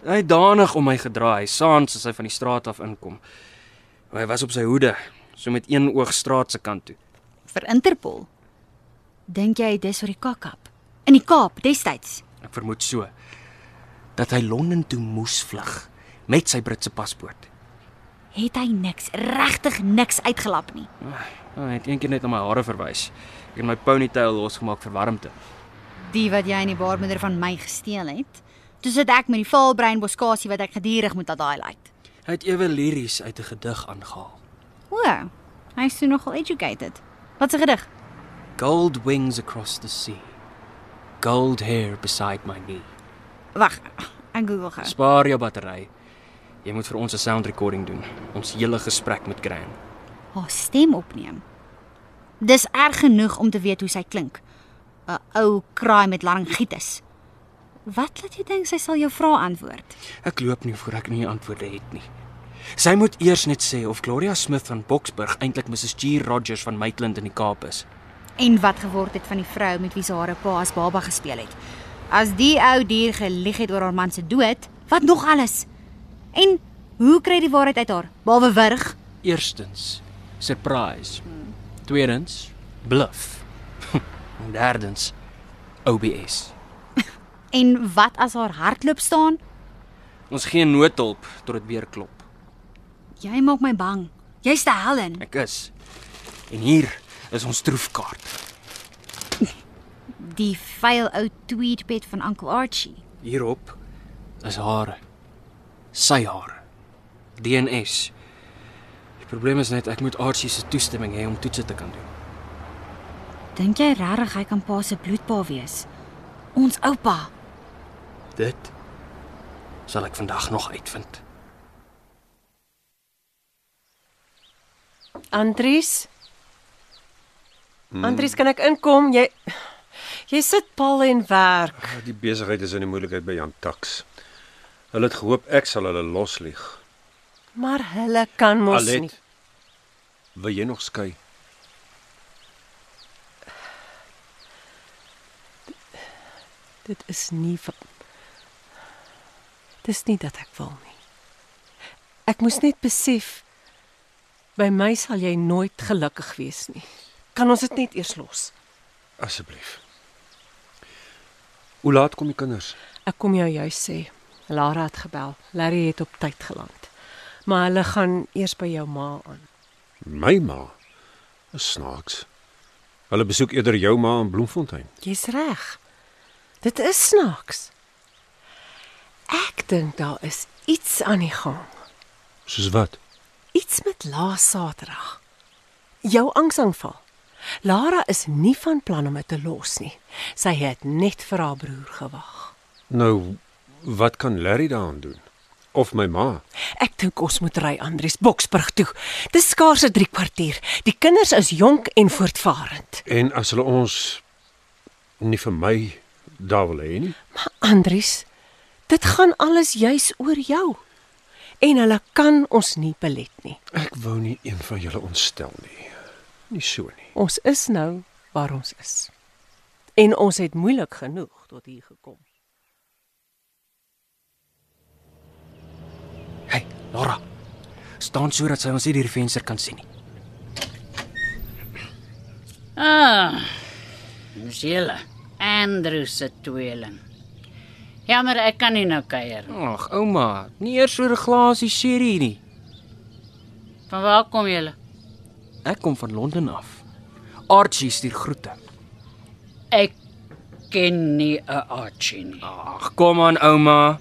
Hy het danig om my gedraai, saans as hy van die straat af inkom. Hy was op sy hoede, so met een oog straat se kant toe. Vir Interpol. Dink jy dis oor die kakkap? In die Kaap destyds. Ek vermoed so dat hy Londen toe moes vlug met sy Britse paspoort. Het hy niks, regtig niks uitgelap nie. Hy het eendag net na my hare verwys. Ek het my ponytail losgemaak vir warmte. Die wat jy in die baarmoeder van my gesteel het. Toe sit ek met die valbrein boskasie wat ek gedurig moet laat highlight. Hy het ewe liries uit 'n gedig aangehaal. O. Hy's so nogal educated. Wat 'n gedig? Gold wings across the sea. Gold hair beside my knee. Wag, ek Google gou. Spaar jou battery. Jy moet vir ons 'n sound recording doen. Ons hele gesprek met Gran. Haar stem opneem. Dis erg genoeg om te weet hoe sy klink. 'n Ou kraai met laryngitis. Wat laat jy dink sy sal jou vrae antwoord? Ek loop nie voor ek nie antwoorde het nie. Sy moet eers net sê of Gloria Smith van Boksburg eintlik Mrs. G Rogers van Maitland in die Kaap is. En wat geword het van die vrou met wie sy haar pa as baba gespeel het? As die ou dier gelieg het oor haar man se dood, wat nog alles? En hoe kry die waarheid uit haar? Behalwe wurg? Eerstens, surprise. Tweedens, bluff. en derdens, OBS. En wat as haar hartklop staan? Ons geen noodhulp tot dit weer klop. Jy maak my bang. Jy's te Helen. Ek is. En hier is ons troefkaart. Die vuil ou tweedpet van Uncle Archie. Hierop is hare. Sy hare. DNS. Die probleem is net ek moet Archie se toestemming hê om toetse te kan doen. Dink jy regtig hy kan pa se bloedpa wees? Ons oupa. Dit sal ek vandag nog uitvind. Andries? Andries, kan ek inkom? Jy jy sit pal en werk. Die besigheid is in die moeilikheid by Jan Tax. Hulle het gehoop ek sal hulle loslieg. Maar hulle kan mos nie. Alet. Wil jy nog skei? Dit is nie van Dis nie dat ek wil nie. Ek moes net besef by my sal jy nooit gelukkig wees nie. Kan ons dit net eers los? Asseblief. Hoe laat kom die kinders? Ek kom jou juis sê. Lara het gebel. Larry het op tyd geland. Maar hulle gaan eers by jou ma aan. My ma. Is snaaks. Hulle besoek eerder jou ma in Bloemfontein. Jy's reg. Dit is snaaks. Ek dink daar is iets aan die gang. Soos wat? Iets met laas Saterdag. Jou angsaanval. Lara is nie van plan om dit te los nie. Sy het net vir haar broer gewag. Nou, wat kan Larry daaraan doen? Of my ma? Ek dink ons moet ry Andries Boksburg toe. Dis skaars 'n 3 kwartier. Die kinders is jonk en voortvarend. En as hulle ons nie vir my daar wil hê nie? Maar Andries, dit gaan alles juis oor jou. En hulle kan ons nie belet nie. Ek wou nie een van julle ontstel nie. Nie so nie. Ons is nou waar ons is. En ons het moeilik genoeg tot hier gekom. Hey, Laura. Staan sodat sy ons nie deur die venster kan sien nie. Ah. Dis julle. Andrew se tweeling. Jammer ek kan nie nou kuier. Ag, ouma, nie eers so 'n glasie sherry nie. Van waar kom julle? Ek kom van Londen af. Archie stuur groete. Ek ken nie 'n Archie nie. Ag, kom aan ouma.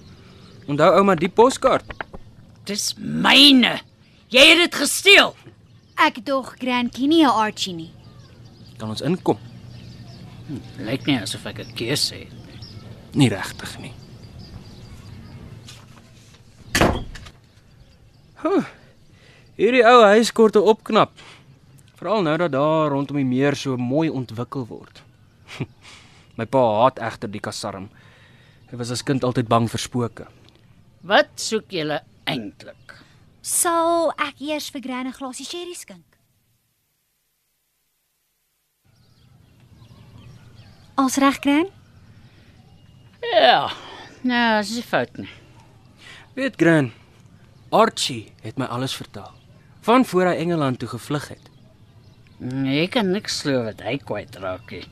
Onthou ouma die poskaart. Dis myne. Jy het dit gesteel. Ek dog Gran Kenia Archie nie. Kan ons inkom? Lyk nie asof ek 'n keuse het. Nie regtig nie. Huh. Hierdie ou huis kort 'n opknap. Veral nou dat daar rondom die meer so mooi ontwikkel word. My pa haat egter die kasarm. Hy was as kind altyd bang vir spooke. Wat soek julle eintlik? Sal ek eers vir Gran 'n glasie sherry skink? Als reg Gran? Ja. Nou, dis nie fout nie. Weet Gran, Archie het my alles vertel. Van voor hy Engeland toe gevlug het. Nee, ek kan niks glo wat hy kwyt raak nie.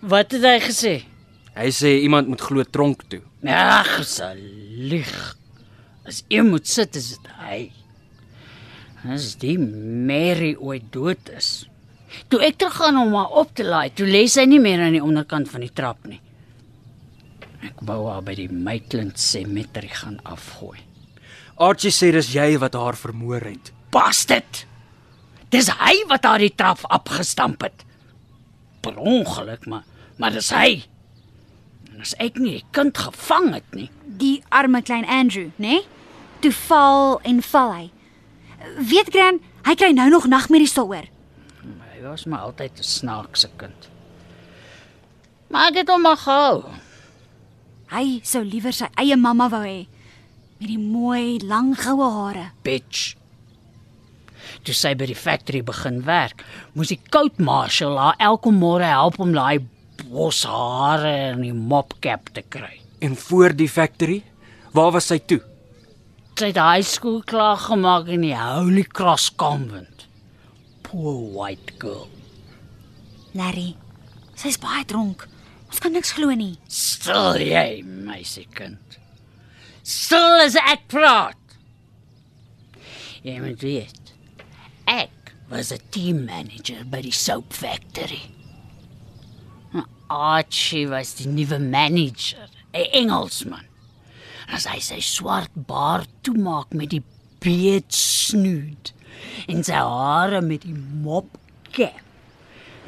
Wat het hy gesê? Hy sê iemand moet glo tronk toe. Ag, se lieg. As een moet sit is dit hy. As die Mary ooit dood is. Toe ek teruggaan om haar op te laai, toe lê sy nie meer aan die onderkant van die trap nie. Ek wou haar by die Maitland Cemetery gaan afgooi. Archie sê dis jy wat haar vermoor het. bastard. Dis hy wat haar die trap afgestamp het. Per ongeluk, maar maar dis hy. As ek nie die kind gevang het nie. Die arme klein Andrew, né? Nee? Toe val en val hy. Weet Gran, hy kry nou nog nagmerries daaroor. Hy was maar altyd 'n snaakse kind. Maar ek het hom maar gehou. Hy sou liewer sy eie mamma wou hê met die mooi lang goue hare. bitch. Toe sy by die factory begin werk, moes die coat marshal haar elke môre help om daai boshare en die mopcap te kry. En voor die factory, waar was sy toe? Sy het high school klaar gemaak in die Holy Cross Convent. Poor white girl. Larry, sy's baie dronk. Ons kan niks glo nie. Stil jy, meisiekind. Stil as ek praat. Jy moet weet, ek was 'n team manager by die soap factory. Archie was die nuwe manager, 'n Engelsman. As hy sy swart baard toemaak met die beard snood en sy hare met die mopcap.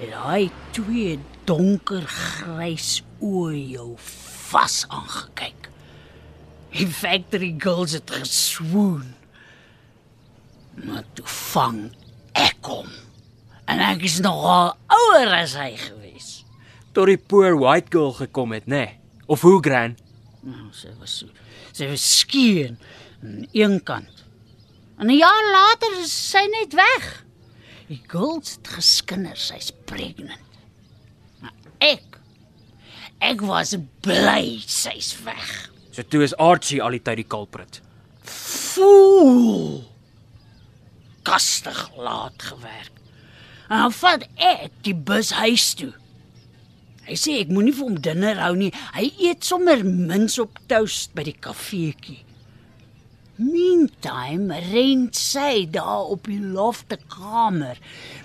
En hy twee donkergrys oë jou vas aangekyk. Die factory girls het geswoon. Maar toe vang ek hom. En ek is nogal ouer as hy gewees. Tot die poor white girl gekom het, nê? Nee? Of hoe gran? Nou, sy was so. Sy was skien aan een kant. En 'n jaar later is sy net weg. Die girls het geskinder sy's pregnant. Maar ek ek was bly sy's weg. So toe is Archie al die tyd die culprit. Fool. Kastig laat gewerk. En dan vat ek die bus huis toe. Hy sê ek moenie vir hom dinner hou nie. Hy eet sommer mins op toast by die kafeetjie. Meantime ren sy daar op die lofte kamer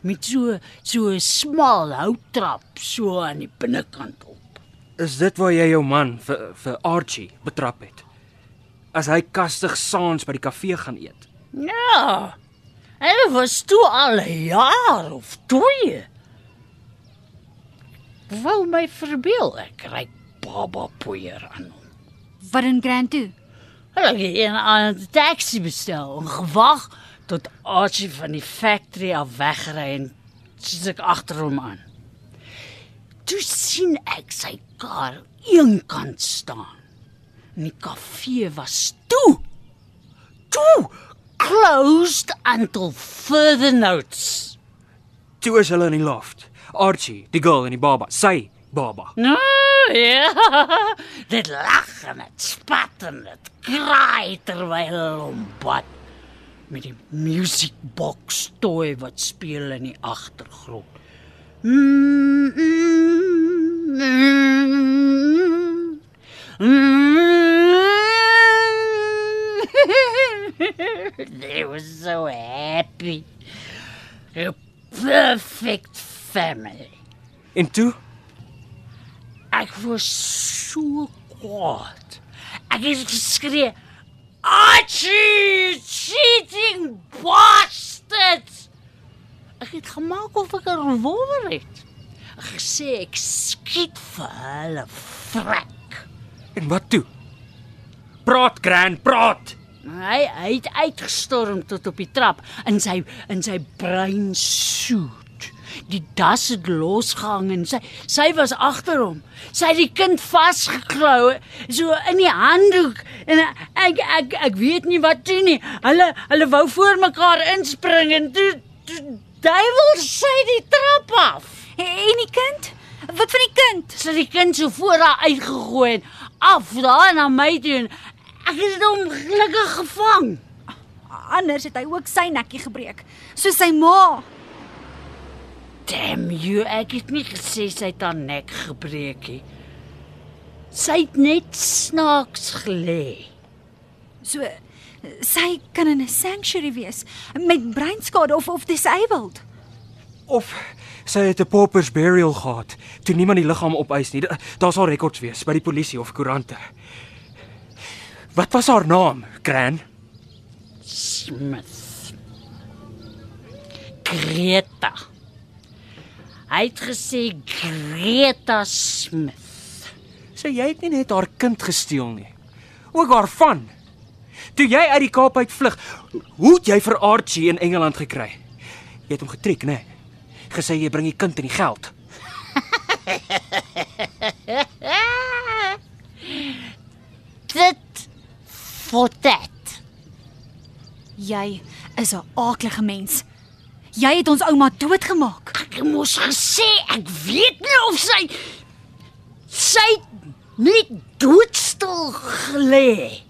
met so so 'n smal houttrap so aan die binnekant op. Is dit waar jy jou man vir vir Archie betrap het? As hy kastig saans by die kafee gaan eet. Ja. Hy was toe al 'n jaar of 2. Wou my verbeel ek ry baba poeier aan hom. Wat in Grand toe? Hulle het een aan 'n taxi bestel en gewag tot Archie van die factory af wegry en sit ek agter hom aan. Toe sien ek sy kar eenkant staan. En die kafee was toe. Toe closed until further notice. Toe is hulle in die loft. Archie, die girl en die baba, sy baba. Nou ja, dit lag en dit spat en dit kraai terwyl hom bad met die music box toy wat speel in die agtergrond. Mm, mm, mm, mm. They were so happy. A perfect family. En toe, Ek was so kwaad. Ek het geskree, "Archie, cheating bastard!" Ek het gemaak of ek 'n revolver het. Ek gesê ek skiet vir hulle vrek. en wat toe? Praat gran, praat. Hy hy het uitgestorm tot op die trap in sy in sy bruin suit. Die das het losgehang en sy sy was agter hom. Sy het die kind vasgeklou so in die handdoek en ek ek ek weet nie wat toe nie. Hulle hulle wou voor mekaar inspring en toe, toe duiwel sy die trap af. En die kind? Wat van die kind? Sy het die kind so voor haar uitgegooi en af daar na my toe ek het hom gelukkig gevang. Anders het hy ook sy nekkie gebreek, soos sy ma. Damn you, ek het nie gesê sy het haar nek gebreek nie. Sy het net snaaks gelê. So sy kan in 'n sanctuary wees met breinskade of of disabled. Of sy het 'n paupers burial gehad toe niemand die liggaam opeis nie. Da- Daar sal rekords wees by die polisie of koerante. Wat was haar naam, Gran? Smith. Greta. Hy het gesê Greta Smith. Sê jy het nie net haar kind gesteel nie. Ook haar van. Toe jy uit die Kaap uit vlug, hoe het jy vir Archie in Engeland gekry? Jy het hom getrek, né? Nee? Gesê jy bring die kind en die geld. Dit for that. Jy is 'n aaklige mens. Jy het ons ouma doodgemaak. Ek moes gesê ek weet nie of sy sy net doodstil gelê.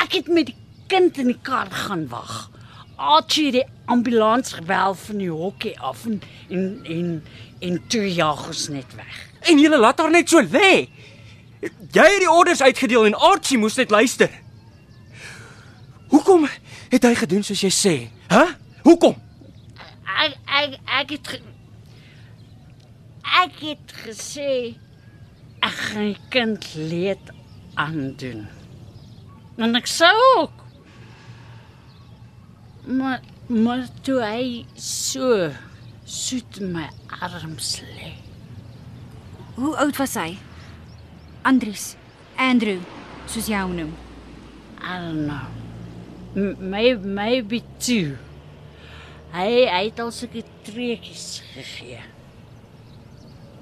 Ek het met die kind in die kar gaan wag. Archie het die ambulans gebel van die hokkie af en en en, en toe jag ons net weg. En jy laat haar net so lê. Jy het die orders uitgedeel en Archie moes net luister. Hoekom het hy gedoen soos jy sê? Hæ? Huh? Hoekom? Ek ek ek het ge, ek het gesê ek gaan die kind leed aandoen. En ek sou ook. Maar maar toe hy so soet in my arms lê. Hoe oud was hy? Andries, Andrew, soos jy hom noem. I don't know. M maybe maybe two. Hy hy het al sulke treetjies gegee.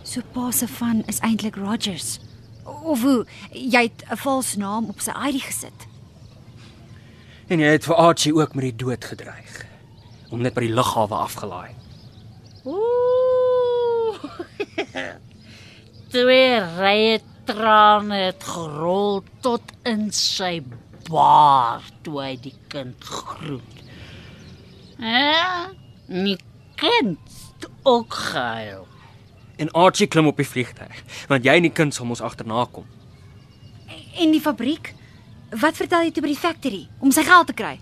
So pa se van is eintlik Rogers. Of hoe jy het 'n vals naam op sy ID gesit. En jy het vir Archie ook met die dood gedreig. Om net by die lughawe afgelaai. Ooh. Twee rye trane het gerol tot in sy baard toe hy die kind groet. Ja, my kind het ook gehuil. En Archie klim op die vliegtuig, want jy en die kind sal ons agterna kom. En die fabriek? Wat vertel jy toe by die factory om sy geld te kry?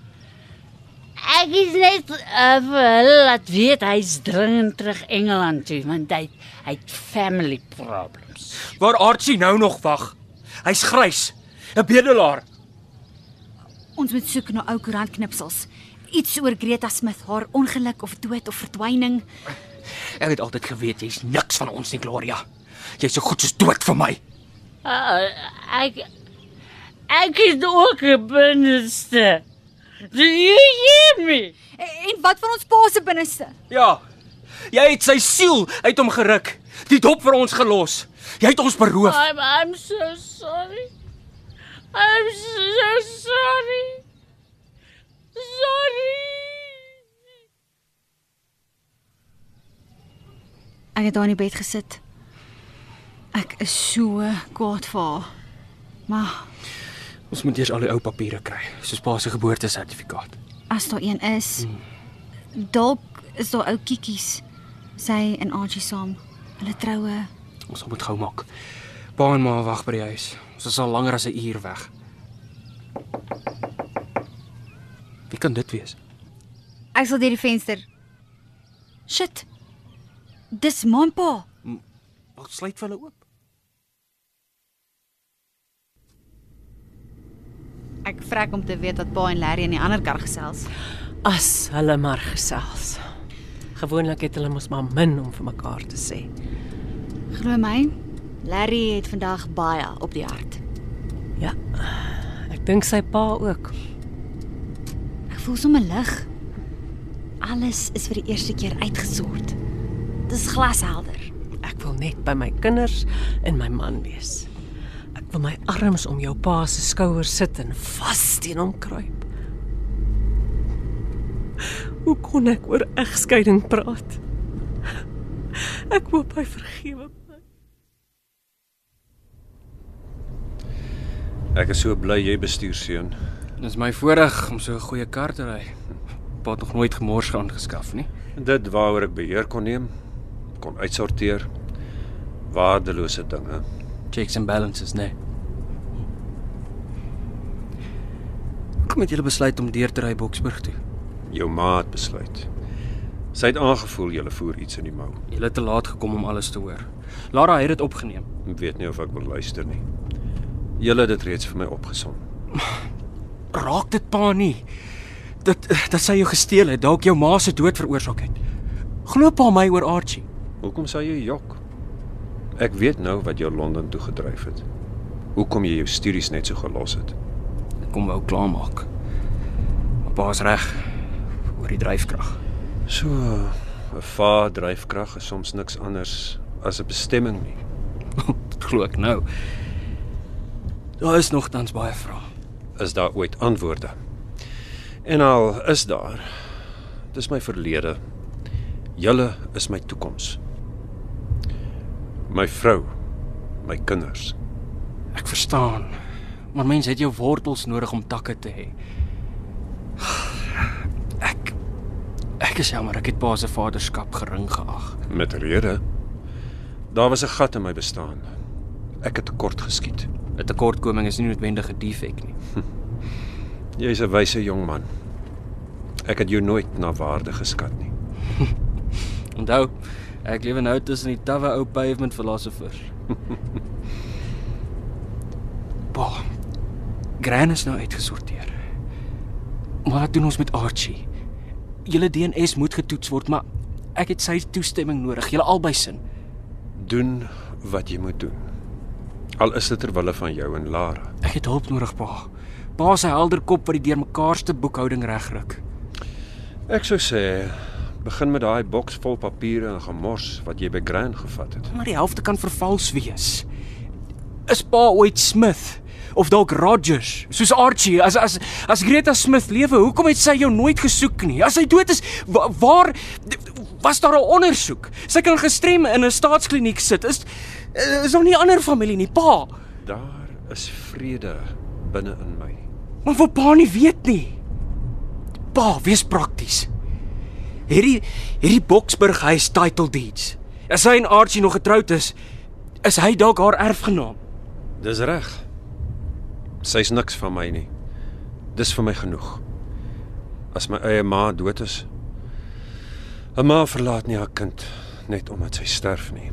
Ek is net uh, vir hulle laat weet hy's dringend terug Engeland toe want hy hy het family problems. Waar Archie nou nog wag. Hy's grys, 'n bedelaar. Ons moet soek na ou koerantknipsels. Iets oor Greta Smith, haar ongeluk of dood of verdwyning. Ek het altyd geweet jy's niks van ons nie, Gloria. Jy's so goed soos dood vir my. Uh, ek ek is ook 'n binneste. Do you hear me? En wat van ons pa se binneste? Ja. Jy het sy siel uit hom geruk. Die dop vir ons gelos. Jy het ons beroof. I'm I'm so sorry. I'm so sorry. Sorry. Ek het daar in die bed gesit. Ek is so kwaad vir haar. Maar Ons moet eers al die ou papiere kry, soos pa se geboortesertifikaat. as daar een is, dalk is daar ou kiekies. Sy en Archie saam. Hulle troue. Ons moet gou maak. Pa en ma wag by die huis. Ons is al langer as 'n uur weg. Wie kan dit wees? Ek sal deur die venster. Shit. Dis my pa. Wat sluit hulle oop? Ek vrek om te weet wat pa en Larry in die ander kar gesels. As hulle maar gesels. Gewoonlik het hulle mos maar min om vir mekaar te sê. Glo my, Larry het vandag baie op die hart. Ja. Ek dink sy pa ook. Voel sommer lig. Alles is vir die eerste keer uitgesort. Dis glashelder. Ek wil net by my kinders en my man wees. Ek wil my arms om jou pa se skouers sit en vas teen hom kruip. Hoe kon ek oor egskeiding praat? Ek hoop hy vergewe my. Ek is so bly jy bestuur seun. Dis my voorreg om so 'n goeie kar te ry. Pa het nog nooit gemors gaan geskaf nie. Dit waaroor ek beheer kon neem, kon uitsorteer. Waardelose dinge. Checks and balances, nee. Kom het julle besluit om deur te ry Boksburg toe. Jou ma het besluit. Sy het aangevoel jy voer iets in die mou. Julle het te laat gekom om alles te hoor. Lara het dit opgeneem. Ek weet nie of ek wil luister nie. Julle het dit reeds vir my opgesom. Raak dit pa nie. dat dat sy jou gesteel het, dalk jou ma se dood veroorsaak het. Glo pa my oor Archie. Hoekom sou jy jok? Ek weet nou wat jou Londen toe gedryf het. Hoekom jy jou studies net so gelos het. Ek kom wou klaarmaak. Maar pa is reg oor die dryfkrag. So 'n vaar dryfkrag is soms niks anders as 'n bestemming nie. Glo ek nou. Daar is nogtans baie vrae. Is daar ooit antwoorde? En al is daar, dis my verlede. Julle is my toekoms. My vrou, my kinders. Ek verstaan. Maar mense het jou wortels nodig om takke te hê. Ek ek is jammer ek het pa se vaderskap gering geag. Met rede. Daar was 'n gat in my bestaan. Ek het tekort geskiet. 'n Tekortkoming is nie noodwendig 'n defek nie. Jy's 'n wyse jong man. Ek het jou nooit na waarde geskat nie. Onthou, ek lewe nou tussen die tawwe ou pavement philosophers. pa. Gran is nou uitgesorteer. Maar wat doen ons met Archie? Julle DNS moet getoets word, maar ek het sy toestemming nodig. Julle albei sin. Doen wat jy moet doen. Al is dit ter wille van jou en Lara. Ek het hulp nodig, pa. Pa se helder kop wat die deurmekaarste boekhouding regryk. Ek sou sê begin met daai boks vol papiere en gemors wat jy by Grand gevat het. Maar die helfte kan vervals wees. Is pa ooit Smith of dalk Rogers, soos Archie? As as as Greta Smith lewe, hoekom het sy jou nooit gesoek nie? As sy dood is, wa, waar was daar 'n ondersoek? Sy kan gestrem in 'n staatskliniek sit. Is is nog nie ander familie nie, pa. Daar is vrede binne in my. Maar wat pa nie weet nie. Pa, wees prakties. Hierdie hierdie Boksburg huis title deeds. As hy en Archie nog getroud is, is hy dalk haar erfgenaam. Dis reg. Sy's niks van my nie. Dis vir my genoeg. As my eie ma dood is, 'n ma verlaat nie haar kind net omdat sy sterf nie.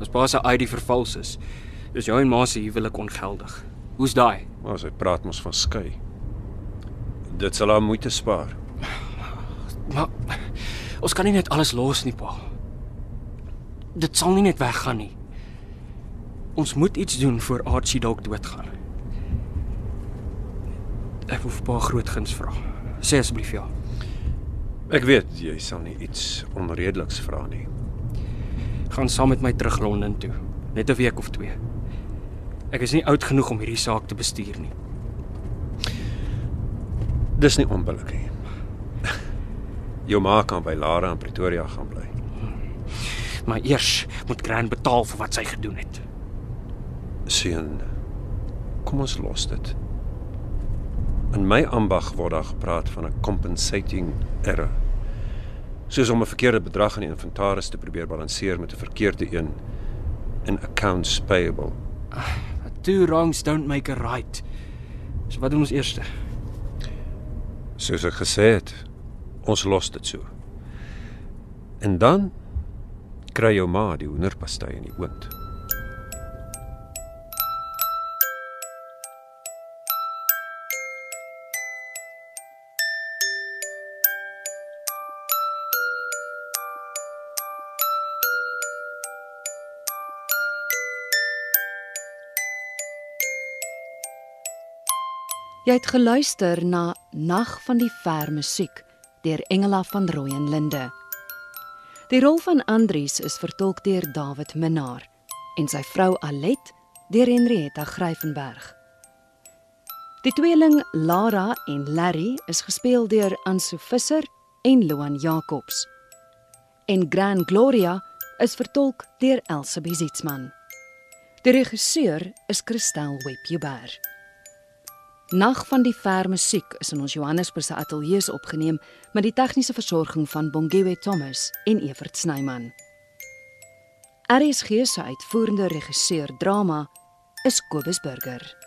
As pa se ID vervals is, is jou en ma se huwelik ongeldig. Hoe's daai? Maar sy praat mos van skei. Dit sal haar moeite spaar. Maar ons kan nie net alles los nie, pa. Dit sal nie net weggaan nie. Ons moet iets doen voor Archie dalk doodgaan. Ek wil vir pa groot guns vra. Sê asseblief ja. Ek weet jy sal nie iets onredeliks vra nie. Gaan saam met my terug Londen toe, net 'n week of twee. Ek is nie oud genoeg om hierdie saak te bestuur nie. Dis nie onbillik nie. Jou ma kan by Lara in Pretoria gaan bly. Maar eers moet Gran betaal vir wat sy gedoen het. Seun, kom ons los dit. In my ambag word daar gepraat van 'n compensating error. Soos om 'n verkeerde bedrag in die inventaris te probeer balanseer met 'n verkeerde een in accounts payable. Two wrongs don't make a right. So wat doen ons eers? Soos ek gesê het, ons los dit so. En dan kry jou ma die hoenderpastei in die oond. Jy het geluister na Nag van die ver musiek deur Engela van Rooyen Linde. Die rol van Andries is vertolk deur David Minnar en sy vrou Alet deur Henrietta Gryvenberg. Die tweeling Lara en Larry is gespeel deur Ansu Visser en Loan Jacobs. En Grand Gloria is vertolk deur Elsje Bezitsman. Die regisseur is Christel Webber. Nag van die ver musiek is in ons Johannesburgse ateljee se opgeneem met die tegniese versorging van Bongwe Thomas en Evert Snyman. RSG se uitvoerende regisseur drama is Kobus Burger.